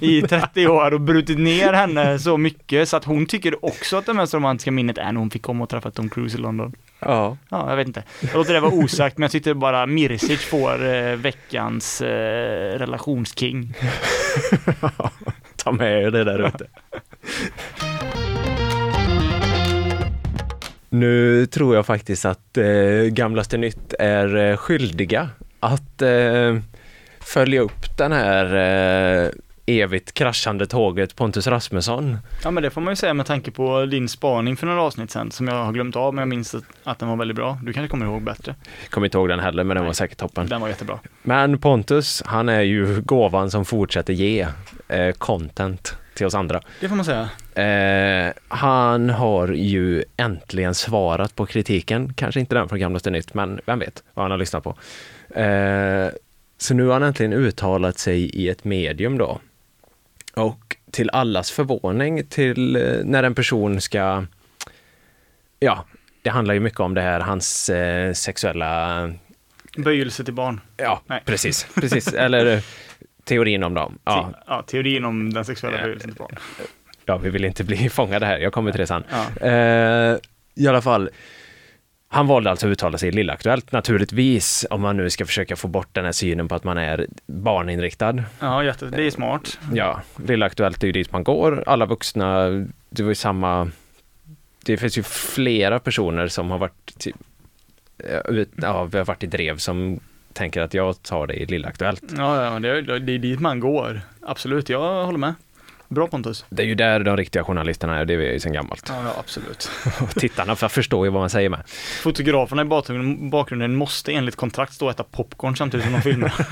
i 30 år och brutit ner henne så mycket så att hon tycker också att det mest romantiska minnet är när hon fick komma och träffa Tom Cruise i London. Ja. Ja, jag vet inte. Jag låter det vara osagt, men jag tyckte bara Mirsic får eh, veckans eh, relationsking. Ta med er det där ute. Nu tror jag faktiskt att eh, Gamlaste Nytt är eh, skyldiga att eh, följa upp den här eh, evigt kraschande tåget Pontus Rasmusson. Ja men det får man ju säga med tanke på din spaning för några avsnitt sen som jag har glömt av men jag minns att, den var väldigt bra. Du kanske kommer ihåg bättre. Kommer inte ihåg den heller, men den var Nej. säkert toppen. Den var jättebra. Men Pontus, han är ju gåvan som fortsätter ge eh, content till oss andra. Det får man säga. Eh, han har ju äntligen svarat på kritiken, kanske inte den från Gamlaste Nytt, men vem vet vad han har lyssnat på. Eh, så nu har han äntligen uttalat sig i ett medium då. Och till allas förvåning, till eh, när en person ska, ja, det handlar ju mycket om det här, hans eh, sexuella Böjelse till barn. Ja, Nej. precis. precis. Eller eh, teorin om dem. Ja, ja, teorin om den sexuella böjelsen till barn. ja, vi vill inte bli fångade här. Jag kommer till det sen. Ja. Eh, I alla fall, han valde alltså att uttala sig i Lillaktuellt, naturligtvis, om man nu ska försöka få bort den här synen på att man är barninriktad. ja, jätte, det är smart. Ja, Lillaktuellt är ju dit man går. Alla vuxna, det var ju samma... Det finns ju flera personer som har varit, typ, ja, vi har varit i drev som tänker att jag tar det i Lillaktuellt. Ja, ja det, är, det är dit man går. Absolut, jag håller med. Bra Pontus. Det är ju där de riktiga journalisterna är, det är ju sedan gammalt. Ja, ja absolut. Tittarna för förstår ju vad man säger med. Fotograferna i bakgrunden, bakgrunden måste enligt kontrakt stå och äta popcorn samtidigt som de filmar.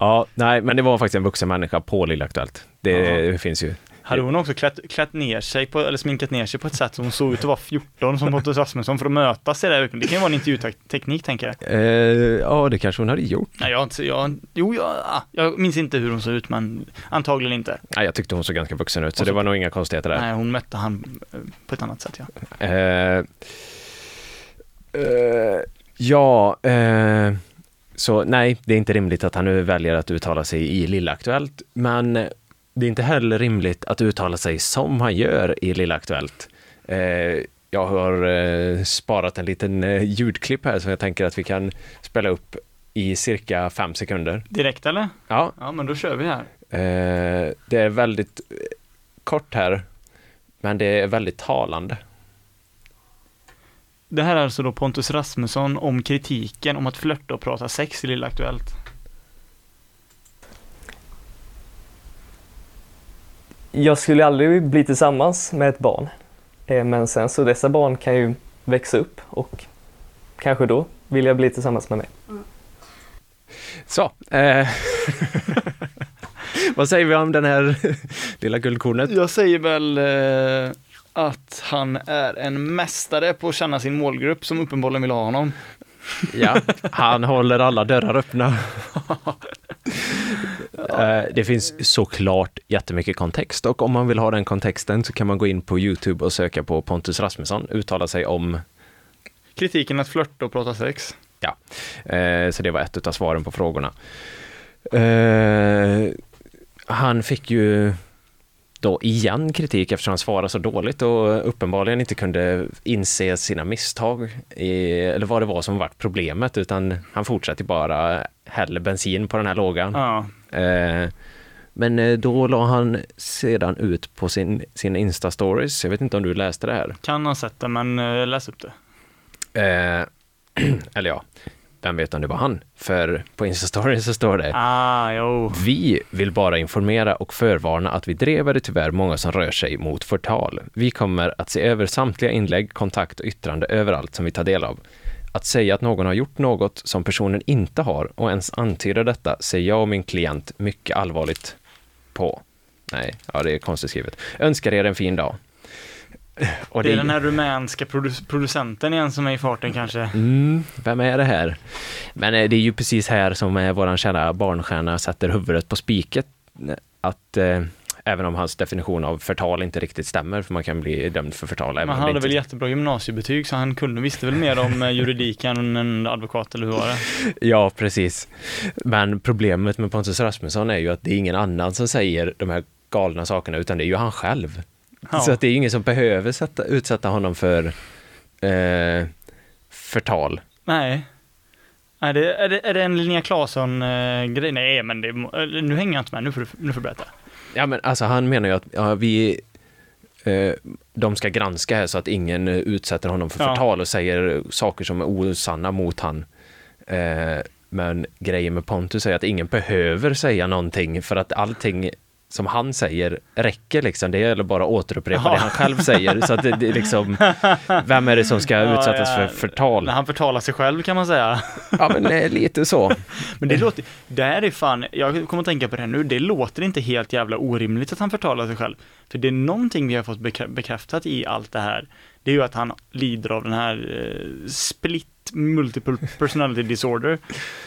Ja, nej, men det var faktiskt en vuxen människa på Lilla Aktuellt. Det finns ju. Hade hon också klätt, klätt ner sig på, eller sminkat ner sig på ett sätt som hon såg ut att vara 14 som Pontus Rasmusson för att mötas i det här. Det kan ju vara en intervjuteknik tänker jag. Eh, ja, det kanske hon hade gjort. Nej, jag jag, jo, jag, ah, jag minns inte hur hon såg ut men antagligen inte. Nej, jag tyckte hon såg ganska vuxen ut, så så- det var nog inga konstigheter där. Nej, hon mötte han eh, på ett annat sätt ja. Eh, eh, ja, eh, så nej, det är inte rimligt att han nu väljer att uttala sig i Lilla Aktuellt, men det är inte heller rimligt att uttala sig som han gör i Lilla Aktuellt. Eh, jag har eh, sparat en liten eh, ljudklipp här som jag tänker att vi kan spela upp i cirka fem sekunder. Direkt eller? Ja, Ja, men då kör vi här. det är väldigt kort här, men det är väldigt talande. Det här är alltså då Pontus Rasmusson om kritiken om att flörta och prata sex i Lilla Aktuellt. Jag skulle aldrig bli tillsammans med ett barn. Eh, Men sen så dessa barn kan ju växa upp och kanske då vill jag bli tillsammans med mig. Så. Eh, vad säger vi om den här lilla guldkornet? Jag säger väl eh, att han är en mästare på att känna sin målgrupp som uppenbarligen vill ha honom. Ja, han håller alla dörrar öppna. Eh, det finns såklart jättemycket kontext och om man vill ha den kontexten så kan man gå in på Youtube och söka på Pontus Rasmusson, uttala sig om, Kritiken att flörta och prata sex. eh, så det var ett av svaren på frågorna. Eh, han fick ju då igen kritik eftersom han svarade så dåligt och uppenbarligen inte kunde inse sina misstag, i, eller vad det var som var problemet, utan han fortsatte bara hälla bensin på den här lågan. Ja. Eh, men eh, då la han sedan ut på sin, sin Insta-stories, jag vet inte om du läste det här? Kan ha sett det, men eh, läs upp det. Eh, eller ja, vem vet om det var han? För på Insta-stories så står det Ah, jo. Vi vill bara informera och förvarna att vi drev det tyvärr många som rör sig mot förtal. Vi kommer att se över samtliga inlägg, kontakt och yttrande överallt som vi tar del av. Att säga att någon har gjort något som personen inte har och ens antyda detta ser jag och min klient mycket allvarligt på. Nej, ja det är konstigt skrivet. Önskar er en fin dag. Och Det är den här rumänska produ- producenten igen som är i farten kanske. Mm, vem är det här? Men eh, det är ju precis här som eh, våran kära barnstjärna sätter huvudet på spiket. Att eh, även om hans definition av förtal inte riktigt stämmer, för man kan bli dömd för förtal. Men han det hade inte... väl jättebra gymnasiebetyg så han kunde, visste väl mer om eh, juridik än en advokat eller hur var det? Ja, precis. Men problemet med Pontus Rasmusson är ju att det är ingen annan som säger de här galna sakerna, utan det är ju han själv. Ja. Så att det är ingen som behöver sätta, utsätta honom för eh, förtal. Nej. Nej, det, är, det, är det en Linnea Claesson-grej? Nej, men det, eller, nu hänger jag inte med. Nu får du, nu får du berätta. Ja, men alltså han menar ju att ja, vi, eh, de ska granska här så att ingen eh, utsätter honom för Ja. förtal och säger saker som är osanna mot han. Eh, men grejen med Pontus är att ingen behöver säga någonting för att allting som han säger räcker liksom. Det gäller bara att återupprepa Ja. det han själv säger. Så att det, det är liksom, vem är det som ska Ja, utsättas ja. för förtal? När han förtalar sig själv kan man säga. Ja, men eh, lite så. Men det låter, det här är fan, jag kommer att tänka på det här nu, det låter inte helt jävla orimligt att han förtalar sig själv. För det är någonting vi har fått bekrä- bekräftat i allt det här, det är ju att han lider av den här eh, split multiple personality disorder,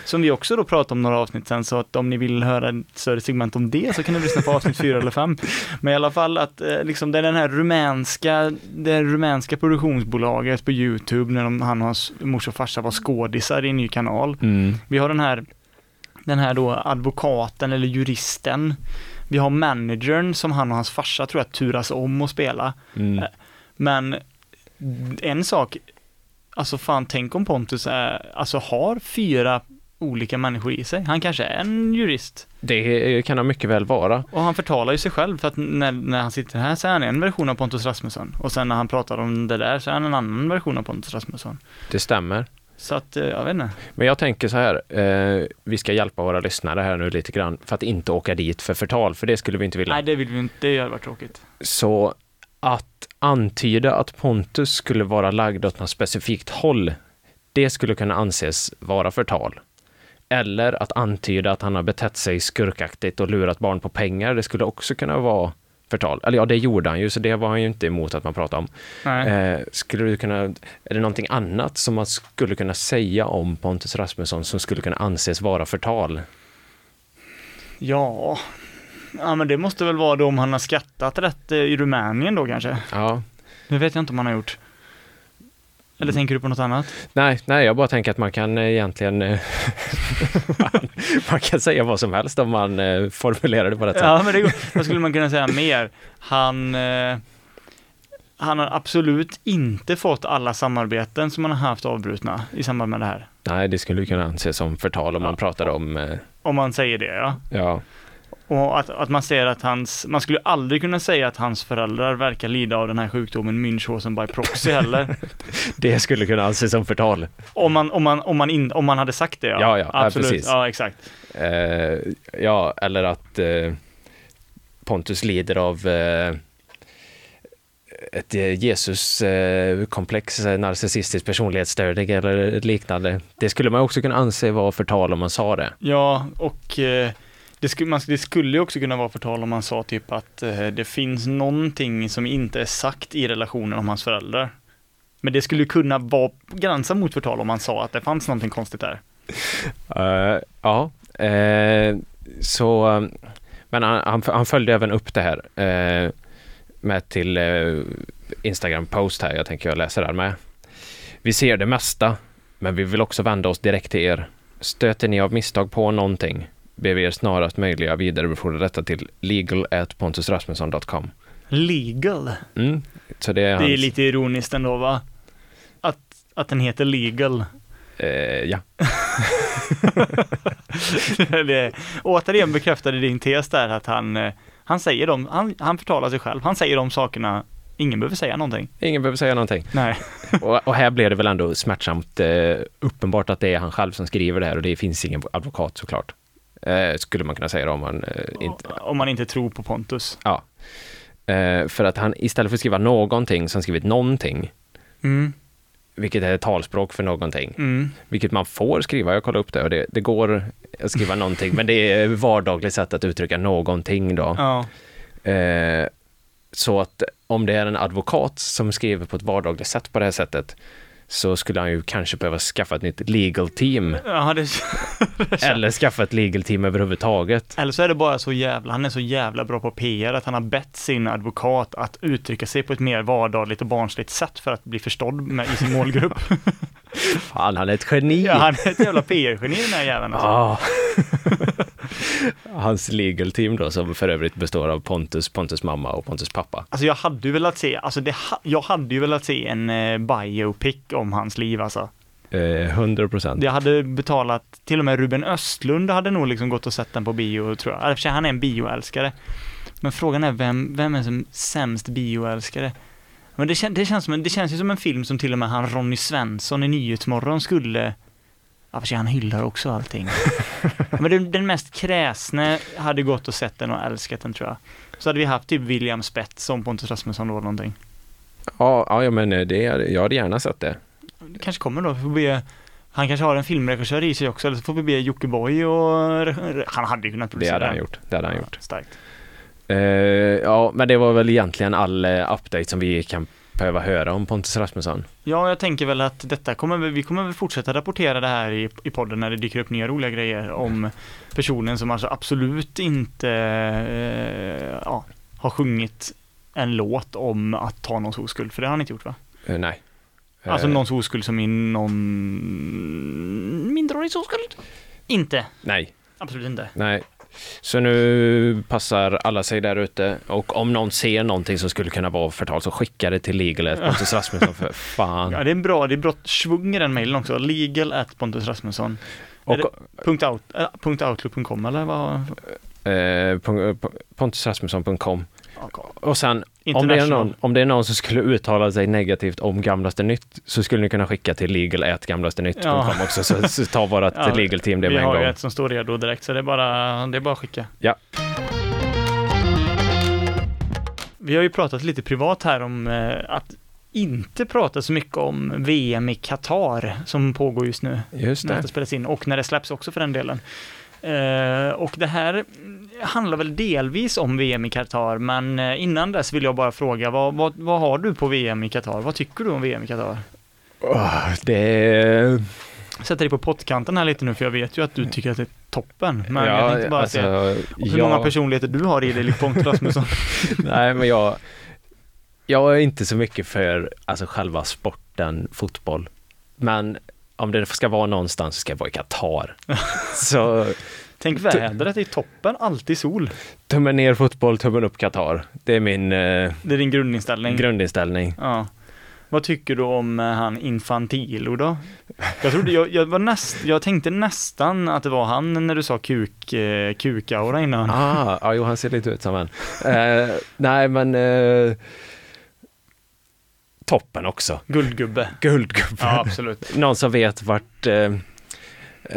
som vi också då pratade om några avsnitt sen, så att om ni vill höra ett större segment om det så kan ni lyssna på avsnitt fyra eller fem. Men i alla fall att eh, liksom det är den här rumänska, det rumänska produktionsbolaget på YouTube, när de, han och hans morsa och farsa var skådisar i en ny kanal. Mm. Vi har den här, den här då advokaten eller juristen. Vi har managern som han och hans farsa tror jag turas om att spela. Mm. Men en sak, alltså fan tänk om Pontus är, alltså har fyra olika människor i sig. Han kanske är en jurist. Det kan han mycket väl vara. Och han förtalar ju sig själv för att när, när han sitter här så är han en version av Pontus Rasmusson. Och sen när han pratar om det där så är han en annan version av Pontus Rasmusson. Det stämmer. Så att, eh, jag vet inte. Men jag tänker så här, eh, vi ska hjälpa våra lyssnare här nu lite grann för att inte åka dit för förtal, för det skulle vi inte vilja. Nej, det vill vi inte, det hade varit tråkigt. Så att antyda att Pontus skulle vara lagd åt något specifikt håll, det skulle kunna anses vara förtal. eller att antyda att han har betett sig skurkaktigt och lurat barn på pengar. Det skulle också kunna vara förtal. Eller ja, det gjorde han ju, så det var han ju inte emot att man pratar om. Eh, skulle du kunna, är det någonting annat som man skulle kunna säga om Pontus Rasmusson som skulle kunna anses vara förtal? Ja. Ja, men det måste väl vara då om han har skattat rätt eh, i Rumänien då kanske. Ja, Det vet jag inte om han har gjort. Eller tänker du på något annat? nej, nej, jag bara tänker att man kan eh, egentligen eh, man, man kan säga vad som helst om man formulerar det på rätt sätt. Ja, men det går. Vad skulle man kunna säga mer? Han, han har absolut inte fått alla samarbeten som han har haft avbrutna i samband med det här. Nej, det skulle kunna anses som förtal om man Ja. pratar om, Om man säger det, ja. ja, Och att, att man säger att hans, man skulle aldrig kunna säga att hans föräldrar verkar lida av den här sjukdomen Münchhausen by proxy heller. det skulle kunna anses som förtal. om, man, om, man, om, man in, om man hade sagt det, ja. Ja, ja, ja, absolut. precis. Ja, exakt. Eh, ja, eller att eh, Pontus lider av eh, ett eh, Jesus-komplex, eh, narcissistisk personlighetsstörning eller liknande. Det skulle man också kunna anse vara förtal om man sa det. Ja, och eh, det, skulle, man, det skulle ju också kunna vara förtal om man sa typ att eh, det finns någonting som inte är sagt i relationen om hans föräldrar. Men det skulle kunna vara gränsa mot förtal om man sa att det fanns någonting konstigt där. Uh, ja, uh, så, uh, men han, han, han följde även upp det här eh, med till Instagram-post här, jag tänker jag läser där med. Vi ser det mesta, men vi vill också vända oss direkt till er. Stöter ni av misstag på någonting, ber vi er snarast möjliga vidarebefordra detta till legal.pontusrasmusson.com. Legal. Mm, så det är, Det är hans, lite ironiskt ändå va? Att, att den heter legal. eh, ja. det, återigen bekräftade din tes där att han, eh, han säger dem, han, han förtalar sig själv. Han säger de sakerna, ingen behöver säga någonting. Ingen behöver säga någonting. Nej. Och, och här blev det väl ändå smärtsamt eh, uppenbart att det är han själv som skriver det här och det finns ingen advokat såklart. Eh, skulle man kunna säga då om man eh, inte... Om man inte tror på Pontus. Eh, för att han istället för att skriva någonting som skrivit någonting, Mm, vilket är ett talspråk för någonting, mm. vilket man får skriva, jag kollade upp det och det, det går att skriva någonting, men det är vardagligt sätt att uttrycka någonting då. Ja. Eh, så att om det är en advokat som skriver på ett vardagligt sätt på det här sättet så skulle han ju kanske behöva skaffa ett nytt legal team Ja, det, eller skaffa ett legal team överhuvudtaget. eller så är det bara så jävla, han är så jävla bra på PR att han har bett sin advokat att uttrycka sig på ett mer vardagligt och barnsligt sätt för att bli förstådd med, i sin målgrupp. Fan, han är ett geni! Ja, han är ett jävla PR-geni den här jäveln alltså. Ah. Hans legal team då, som för övrigt består av Pontus, Pontus mamma och Pontus pappa. Alltså jag hade ju velat se, alltså det, jag hade ju velat se en eh, biopic om hans liv alltså. Eh, 100 procent. Jag hade betalat, till och med Ruben Östlund hade nog liksom gått och sett den på bio tror jag. Eller han är en bioälskare. Men frågan är vem, vem är som sämst bioälskare? Men det, kän, det, känns som det känns ju som en film som till och med han Ronny Svensson i Nyhetsmorgon skulle Ja, för sig, han hyllar också allting. Men den, den mest kräsne hade gått och sett den och älskat den tror jag. Så hade vi haft typ William Spets som Pontus Rasmusson då någonting. Ja, ja, ja, men eh, det, jag hade gärna sett det. Det kanske kommer då. Får be, han kanske har en filmregissör i sig också, eller så får vi be Jockiboi och... Han hade ju kunnat Det producera hade han gjort. Det hade han Ja, gjort. Starkt. Eh, ja, men det var väl egentligen all eh, update som vi kan behöva höra om Pontus Rasmusson. Ja, jag tänker väl att detta kommer vi, kommer väl fortsätta rapportera det här i, i podden när det dyker upp nya roliga grejer om personen som alltså absolut inte eh, ja, har sjungit en låt om att ta någons oskuld, för det har han inte gjort va? Nej. Alltså någons oskuld som i någon minderårigs oskuld? Inte, Nej, absolut inte. nej. Så nu passar alla sig där ute och om någon ser någonting som skulle kunna vara förtal så skicka det till Legal Pontus Rasmusson för fan. Ja, det är bra, det är bra svung i den mejlen också. Legal at Pontus Rasmusson. Och, Punkt out, äh, punkt outlook.com eller vad? eh, pon- pontusrasmusson.com och sen om det, är någon, om det är någon som skulle uttala sig negativt om Gamlaste Nytt så skulle ni kunna skicka till legal.gamlastenytt.com Ja. också så, så tar vårat Ja, legal team det Vi med en har ju gång. ett som står redo direkt så det är bara, det är bara att skicka. Ja. Vi har ju pratat lite privat här om eh, att inte prata så mycket om VM i Qatar som pågår just nu. Just När det. det spelas in och när det släpps också för den delen. Eh, och det här handlar väl delvis om VM i Qatar, men eh, innan dess vill jag bara fråga, vad, vad, vad har du på VM i Qatar? Vad tycker du om VM i Qatar? Åh, det. Jag sätter dig på pottkanten här lite nu, för jag vet ju att du tycker att det är toppen. Men ja, jag tänkte bara alltså, se hur ja, många personligheter du har i dig, likt Pontus Rasmusson. Nej, men jag... Jag är inte så mycket för alltså, själva sporten fotboll. Men om det ska vara någonstans så ska det vara i Qatar. så Tänk vädret, det är toppen, alltid sol. tummen ner fotboll, tummen upp Qatar. Det är min eh, Det är din grundinställning. grundinställning. Ja. Vad tycker du om eh, han Infantilo då? Jag trodde, jag, jag var näst, jag tänkte nästan att det var han när du sa kuk, eh, kukaura innan. Ah, ja, jo, han ser lite ut som en. Eh, nej, men eh, toppen också. Guldgubbe. Guldgubbe. Ja, absolut. Någon som vet vart, eh,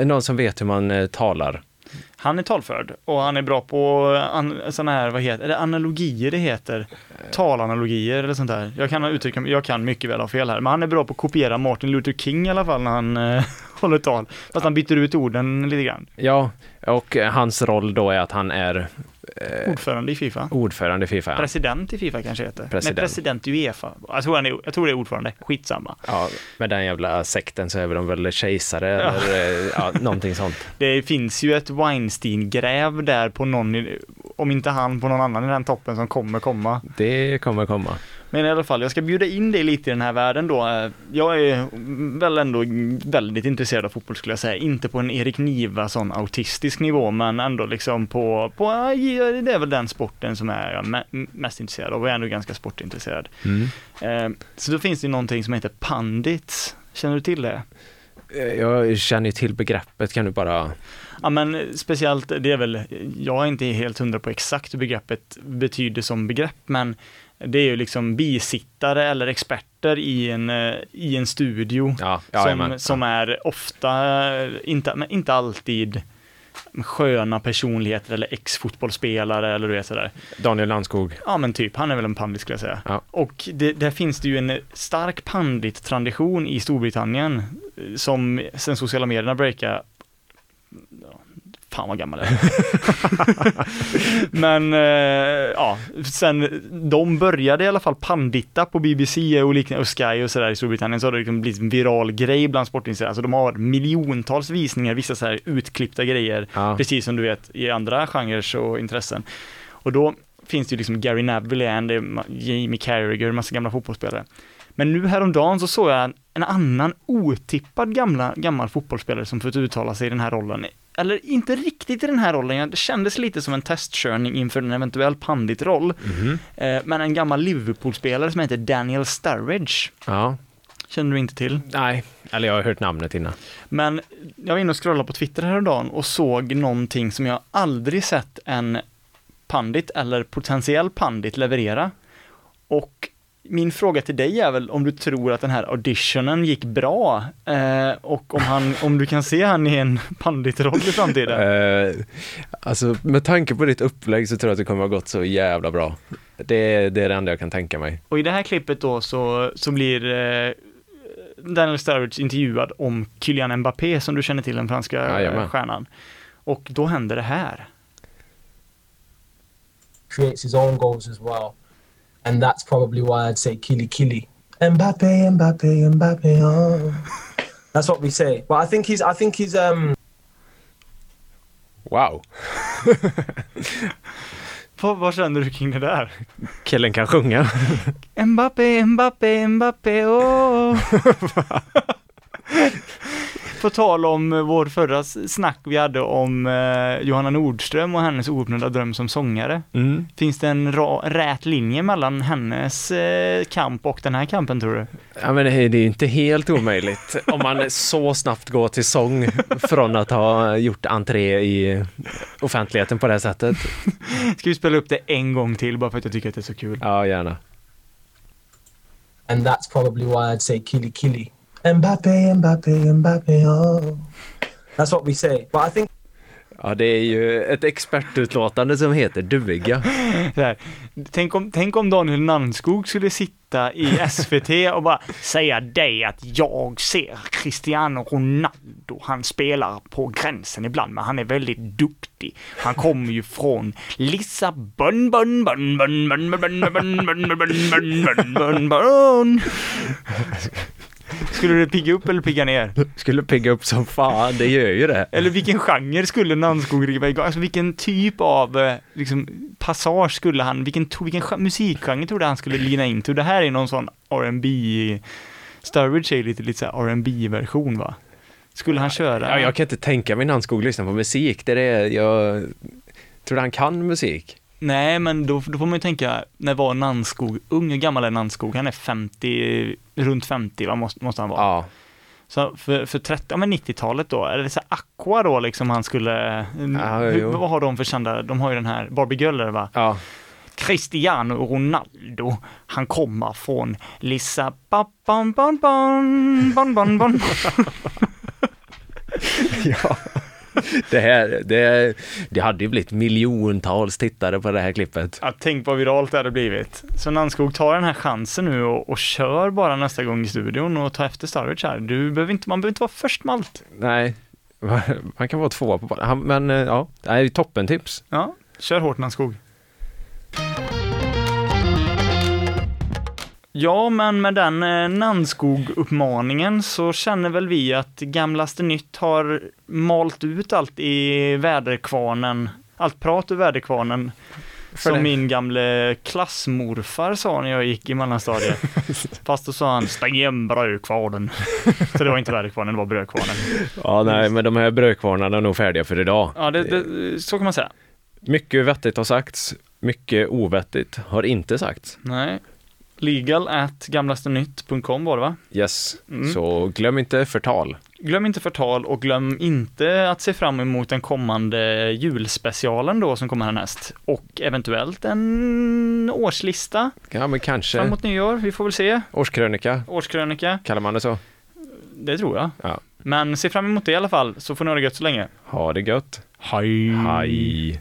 någon som vet hur man eh, talar. Han är talförd och han är bra på an, sådana här, vad heter är det, analogier det heter? Talanalogier eller sånt där. Jag kan uttrycka jag kan mycket väl ha fel här, men han är bra på att kopiera Martin Luther King i alla fall när han eh, håller tal. Fast han byter ut orden lite grann. Ja, och eh, hans roll då är att han är eh, Ordförande i Fifa. ordförande i Fifa. Ja. President i Fifa kanske heter. President. Nej, president i Uefa. Jag tror, han är, jag tror det är ordförande. Skitsamma. Ja, med den jävla sekten så är de väl kejsare eller eh, ja, någonting sånt. Det finns ju ett Weinstein-gräv där på någon, om inte han, på någon annan i den toppen som kommer komma. Det kommer komma. Men i alla fall, jag ska bjuda in dig lite i den här världen då. Eh, Jag är väl ändå väldigt intresserad av fotboll skulle jag säga. Inte på en Erik Niva sån autistisk nivå, men ändå liksom på, på det är väl den sporten som är jag me- mest intresserad av och jag är ändå ganska sportintresserad. Mm. Eh, Så då finns det någonting som heter pandits. Känner du till det? Eh, Jag känner ju till begreppet, kan du bara... Ja men speciellt, det är väl, jag är inte helt hundra på exakt hur begreppet betyder som begrepp, men det är ju liksom bisittare eller experter i en, eh, i en studio Ja, som, jajamän. som är ofta, eh, inte, men inte alltid sköna personligheter eller ex-fotbollsspelare eller du vet sådär. Daniel Landskog. Ja men typ, han är väl en pandit skulle jag säga. Ja. Och det, där finns det ju en stark pandit-tradition i Storbritannien eh, som sen sociala medierna breakade ja, Fan vad gammal jag är. Men eh, ja, sen de började i alla fall panditta på BBC och liknande och Sky och sådär i Storbritannien så har det liksom blivit en viral grej bland sportintresserade. Alltså de har miljontals visningar, vissa så här utklippta grejer Ja. precis som du vet i andra genrer och intressen. Och då finns det ju liksom Gary Neville igen, Jamie Carragher, massa gamla fotbollsspelare. Men nu häromdagen så såg jag en annan otippad gamla, gammal fotbollsspelare som fått uttala sig i den här rollen. Eller inte riktigt i den här rollen, det kändes lite som en testkörning inför en eventuell panditroll. Mhm. Eh, men en gammal Liverpool-spelare som heter Daniel Sturridge, Ja. känner du inte till? Nej, eller jag har hört namnet innan. Men jag var inne och scrollade på Twitter häromdagen och såg någonting som jag aldrig sett en pandit eller potentiell pandit leverera. Och min fråga till dig är väl om du tror att den här auditionen gick bra eh, och om, han, om du kan se han i en panditroll i framtiden. Eh, alltså med tanke på ditt upplägg så tror jag att det kommer att ha gått så jävla bra. Det, det är det enda jag kan tänka mig. Och i det här klippet då så, så blir eh, Daniel Sturridge intervjuad om Kylian Mbappé som du känner till, den franska eh, Jajamän. stjärnan. Och då händer det här. creates his own goals as well. And that's probably why I'd say killy killy. Mbappe, Mbappe, Mbappe. Oh. That's what we say. But I think he's I think he's um Wow, Vad, vad känner du kring det där? killen kan sjunga. Mbappé, Mbappé, Mbappé, åh! På tal om eh, vår förra snack vi hade om eh, Johanna Nordström och hennes ouppnådda dröm som sångare. Mm. Finns det en ra- rät linje mellan hennes eh, kamp och den här kampen tror du? Ja, men det är ju inte helt omöjligt om man så snabbt går till sång från att ha gjort entré i offentligheten på det här sättet. Ska vi spela upp det en gång till bara för att jag tycker att det är så kul? Ja, gärna. and that's probably why I'd say killy killy. Mbappe, Mbappe, Mbappe. Oh. That's what we say. But I think Ja, det är ju ett expertutlåtande som heter duga. Tänk, om, tänk om Daniel Nannskog skulle sitta i SVT och bara säga det att jag ser Cristiano Ronaldo, han spelar på gränsen ibland, men han är väldigt duktig. Han kommer ju från Lissabon, bun, bun, bun, bun, bun, bun, bun, bun, bun, bun, bun, bun, bun. Skulle det pigga upp eller pigga ner? Skulle pigga upp som fan, det gör ju det. Eller vilken genre skulle Nannskog riva igång? Alltså vilken typ av eh, liksom, passage skulle han, vilken, vilken gen- musikgenre trodde han skulle lina in till? Det här är någon sån R&B Sturridge är lite, lite så här R&B version va? Skulle han köra? Ja, jag kan inte tänka mig skulle lyssna på musik. Det är det jag tror han kan musik. Nej, men då, då får man ju tänka, när var Nannskog ung? Hur gammal är Nannskog? Han är 50, runt 50 va? Måste, måste han vara. Ja, Så för, för 30, ja men 90-talet då, är det så Aqua då liksom han skulle, Ja, hur, vad har de för kända, de har ju den här Barbie Girl va? ja. Cristiano Ronaldo, han kommer från Lissabon, bon, bon, bon, bon, bon, bon. ja. Det här, det, det hade ju blivit miljontals tittare på det här klippet. Ja, tänk vad viralt det hade blivit. Så Nannskog tar den här chansen nu och, och kör bara nästa gång i studion och tar efter Sturridge här. Du behöver inte, man behöver inte vara först med allt. Nej, man kan vara tvåa på han, Men eh, ja, det är ju toppentips. Ja, kör hårt Nannskog. Ja, men med den eh, Nannskog-uppmaningen så känner väl vi att Gamlaste Nytt har malt ut allt i väderkvarnen, allt prat ur väderkvarnen. Som det. min gamle klassmorfar sa när jag gick i mellanstadiet. Fast då sa han, stäng igen brödkvarnen. Så det var inte väderkvarnen, det var brödkvarnen. Ja, nej, men de här brödkvarnarna är nog färdiga för idag. Ja, det, det, så kan man säga. Mycket vettigt har sagts, mycket ovettigt har inte sagts. Nej. Legal at gamlastenytt.com var det va? Yes, Mm. så glöm inte förtal. Glöm inte förtal och glöm inte att se fram emot den kommande julspecialen då som kommer härnäst. Och eventuellt en årslista Ja, men kanske framåt nyår. Vi får väl se. årskrönika, Årskrönika, kallar man det så? det tror jag. Ja. Men se fram emot det i alla fall, så får ni ha det gött så länge. Ha det gött. Hej! Hej.